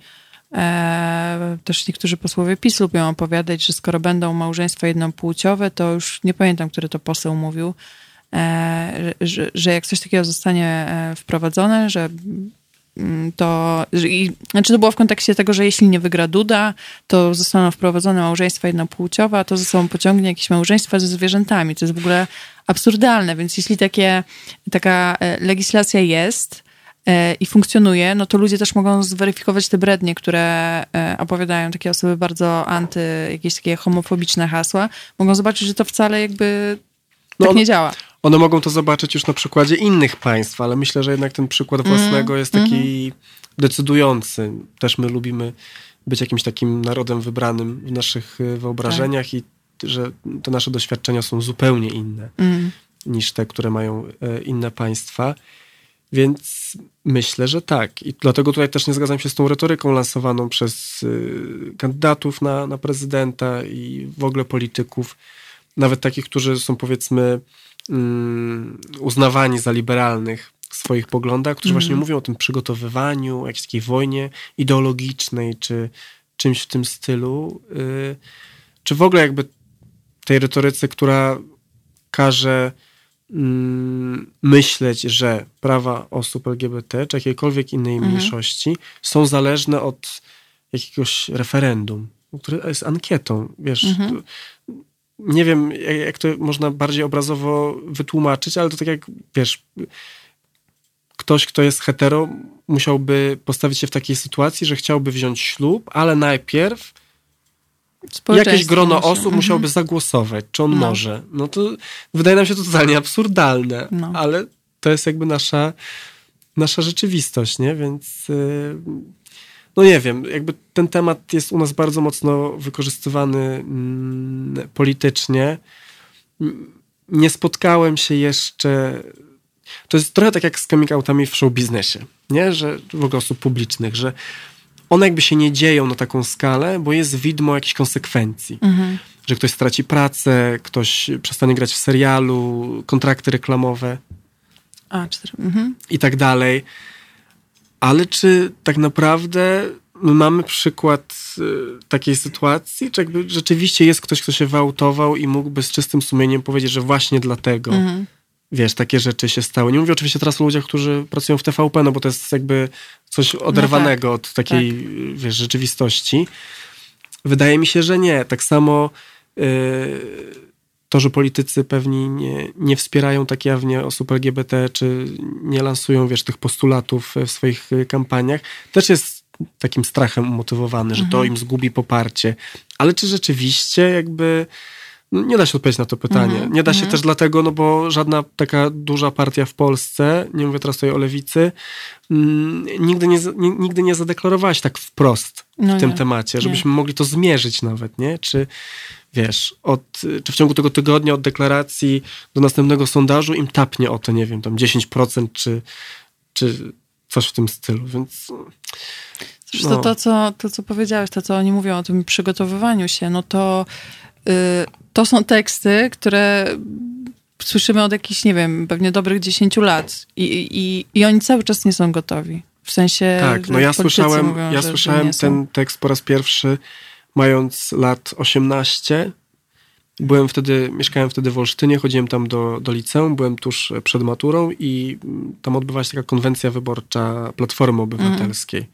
też niektórzy posłowie PiS lubią opowiadać, że skoro będą małżeństwa jednopłciowe, to już nie pamiętam, który to poseł mówił, e, że, że jak coś takiego zostanie e, wprowadzone, że mm, to, i, znaczy to było w kontekście tego, że jeśli nie wygra Duda, to zostaną wprowadzone małżeństwa jednopłciowe, a to ze sobą pociągnie jakieś małżeństwa ze zwierzętami. To jest w ogóle absurdalne, więc jeśli takie, taka e, legislacja jest e, i funkcjonuje, no to ludzie też mogą zweryfikować te brednie, które e, opowiadają takie osoby bardzo anty, jakieś takie homofobiczne hasła. Mogą zobaczyć, że to wcale jakby No tak on- nie działa. One mogą to zobaczyć już na przykładzie innych państw, ale myślę, że jednak ten przykład Mhm. własnego jest taki decydujący. Też my lubimy być jakimś takim narodem wybranym w naszych y, wyobrażeniach Tak. i że te nasze doświadczenia są zupełnie inne Mm. niż te, które mają e, inne państwa. Więc myślę, że tak. I dlatego tutaj też nie zgadzam się z tą retoryką lansowaną przez y, kandydatów na, na prezydenta i w ogóle polityków, nawet takich, którzy są powiedzmy mm, uznawani za liberalnych w swoich poglądach, którzy właśnie mówią o tym przygotowywaniu, jakiejś takiej wojnie ideologicznej, czy czymś w tym stylu. Y, czy w ogóle jakby tej retoryce, która każe mm, myśleć, że prawa osób LGBT czy jakiejkolwiek innej mniejszości są zależne od jakiegoś referendum, które jest ankietą. Wiesz, to, nie wiem, jak, jak to można bardziej obrazowo wytłumaczyć, ale to tak jak, wiesz, ktoś, kto jest hetero, musiałby postawić się w takiej sytuacji, że chciałby wziąć ślub, ale najpierw jakieś grono osób Mhm. musiałoby zagłosować, czy on No. może. No to wydaje nam się to totalnie absurdalne, No. ale to jest jakby nasza, nasza rzeczywistość, nie? Więc yy, no nie wiem, jakby ten temat jest u nas bardzo mocno wykorzystywany mm, politycznie. Nie spotkałem się jeszcze... To jest trochę tak jak z coming outami w show biznesie, nie? Że w ogóle osób publicznych, że one jakby się nie dzieją na taką skalę, bo jest widmo jakichś konsekwencji. Mhm. Że ktoś straci pracę, ktoś przestanie grać w serialu, kontrakty reklamowe A, cztery. Mhm. i tak dalej. Ale czy tak naprawdę my mamy przykład y, takiej sytuacji, czy jakby rzeczywiście jest ktoś, kto się wyautował i mógłby z czystym sumieniem powiedzieć, że właśnie dlatego, Mhm. Wiesz, takie rzeczy się stały. Nie mówię oczywiście teraz o ludziach, którzy pracują w TVP, no bo to jest jakby coś oderwanego od takiej, wiesz, rzeczywistości. Wydaje mi się, że nie. Tak samo y, to, że politycy pewni nie, nie wspierają tak jawnie osób LGBT, czy nie lansują, wiesz, tych postulatów w swoich kampaniach, też jest takim strachem umotywowany, że to im zgubi poparcie. Ale czy rzeczywiście jakby... no, Nie da się odpowiedzieć na to pytanie. Nie da się też dlatego, no bo żadna taka duża partia w Polsce, nie mówię teraz tutaj o lewicy, mm, nigdy nie, nie, nigdy nie zadeklarowała się tak wprost No w tym nie. temacie, Nie. żebyśmy mogli to zmierzyć nawet, nie? Czy wiesz, od, czy w ciągu tego tygodnia od deklaracji do następnego sondażu im tapnie o to, nie wiem, tam 10% czy, czy coś w tym stylu, więc Zresztą No. to, co, to, co powiedziałeś, to, co oni mówią o tym przygotowywaniu się, no to to są teksty, które słyszymy od jakichś, nie wiem, pewnie dobrych 10 lat i, i, i oni cały czas nie są gotowi. W sensie, tak, że no ja słyszałem, mówią, ja że- że słyszałem są. ten tekst po raz pierwszy mając lat 18. Byłem wtedy, mieszkałem wtedy w Olsztynie, chodziłem tam do, do liceum, byłem tuż przed maturą i mm, tam odbywała się taka konwencja wyborcza Platformy Obywatelskiej.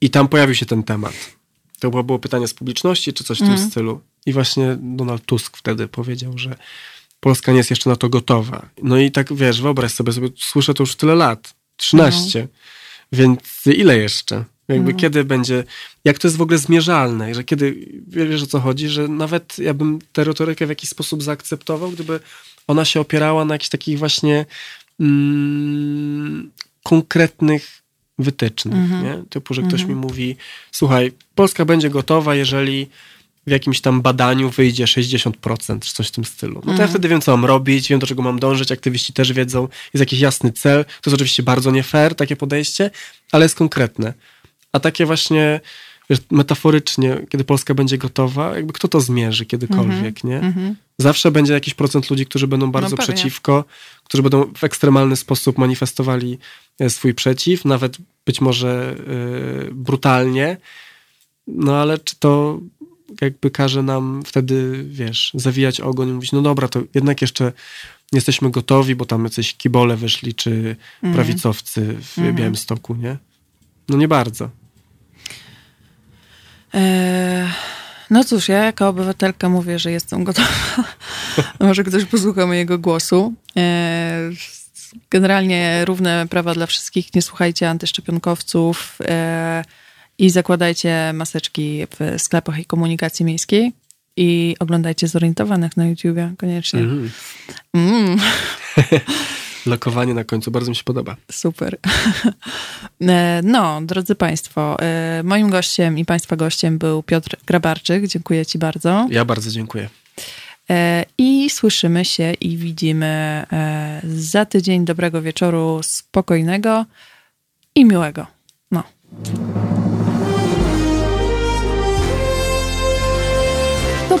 I tam pojawił się ten temat. To było, było pytanie z publiczności, czy coś w tym stylu. I właśnie Donald Tusk wtedy powiedział, że Polska nie jest jeszcze na to gotowa. No i tak, wiesz, wyobraź sobie, sobie słyszę to już tyle lat. 13. Więc ile jeszcze? Jakby kiedy będzie, jak to jest w ogóle zmierzalne, że kiedy, wiesz o co chodzi, że nawet ja bym tę retorykę w jakiś sposób zaakceptował, gdyby ona się opierała na jakichś takich właśnie mm, konkretnych wytycznych, nie? Typu, że ktoś mi mówi, słuchaj, Polska będzie gotowa, jeżeli w jakimś tam badaniu wyjdzie 60% czy coś w tym stylu. No to ja wtedy wiem, co mam robić, wiem, do czego mam dążyć, aktywiści też wiedzą, jest jakiś jasny cel. To jest oczywiście bardzo nie fair, takie podejście, ale jest konkretne. A takie właśnie, wiesz, metaforycznie, kiedy Polska będzie gotowa, jakby kto to zmierzy kiedykolwiek, nie? Zawsze będzie jakiś procent ludzi, którzy będą bardzo pewnie. przeciwko, którzy będą w ekstremalny sposób manifestowali e, swój przeciw, nawet być może e, brutalnie. No ale czy to jakby każe nam wtedy, wiesz, zawijać ogon i mówić, no dobra, to jednak jeszcze nie jesteśmy gotowi, bo tam jacyś kibole wyszli, czy prawicowcy w Białymstoku, nie? No nie bardzo. Eee, no cóż, ja jako obywatelka mówię, że jestem gotowa. Może ktoś posłucha mojego głosu. Eee, generalnie równe prawa dla wszystkich. Nie słuchajcie antyszczepionkowców eee, i zakładajcie maseczki w sklepach i komunikacji miejskiej. I oglądajcie Zorientowanych na YouTubie koniecznie. Mhm. Mm, Lokowanie na końcu bardzo mi się podoba. super. E, No, drodzy Państwo, e, moim gościem i Państwa gościem był Piotr Grabarczyk. Dziękuję Ci bardzo. Ja bardzo dziękuję. E, I słyszymy się i widzimy za tydzień. Dobrego wieczoru, spokojnego i miłego. No.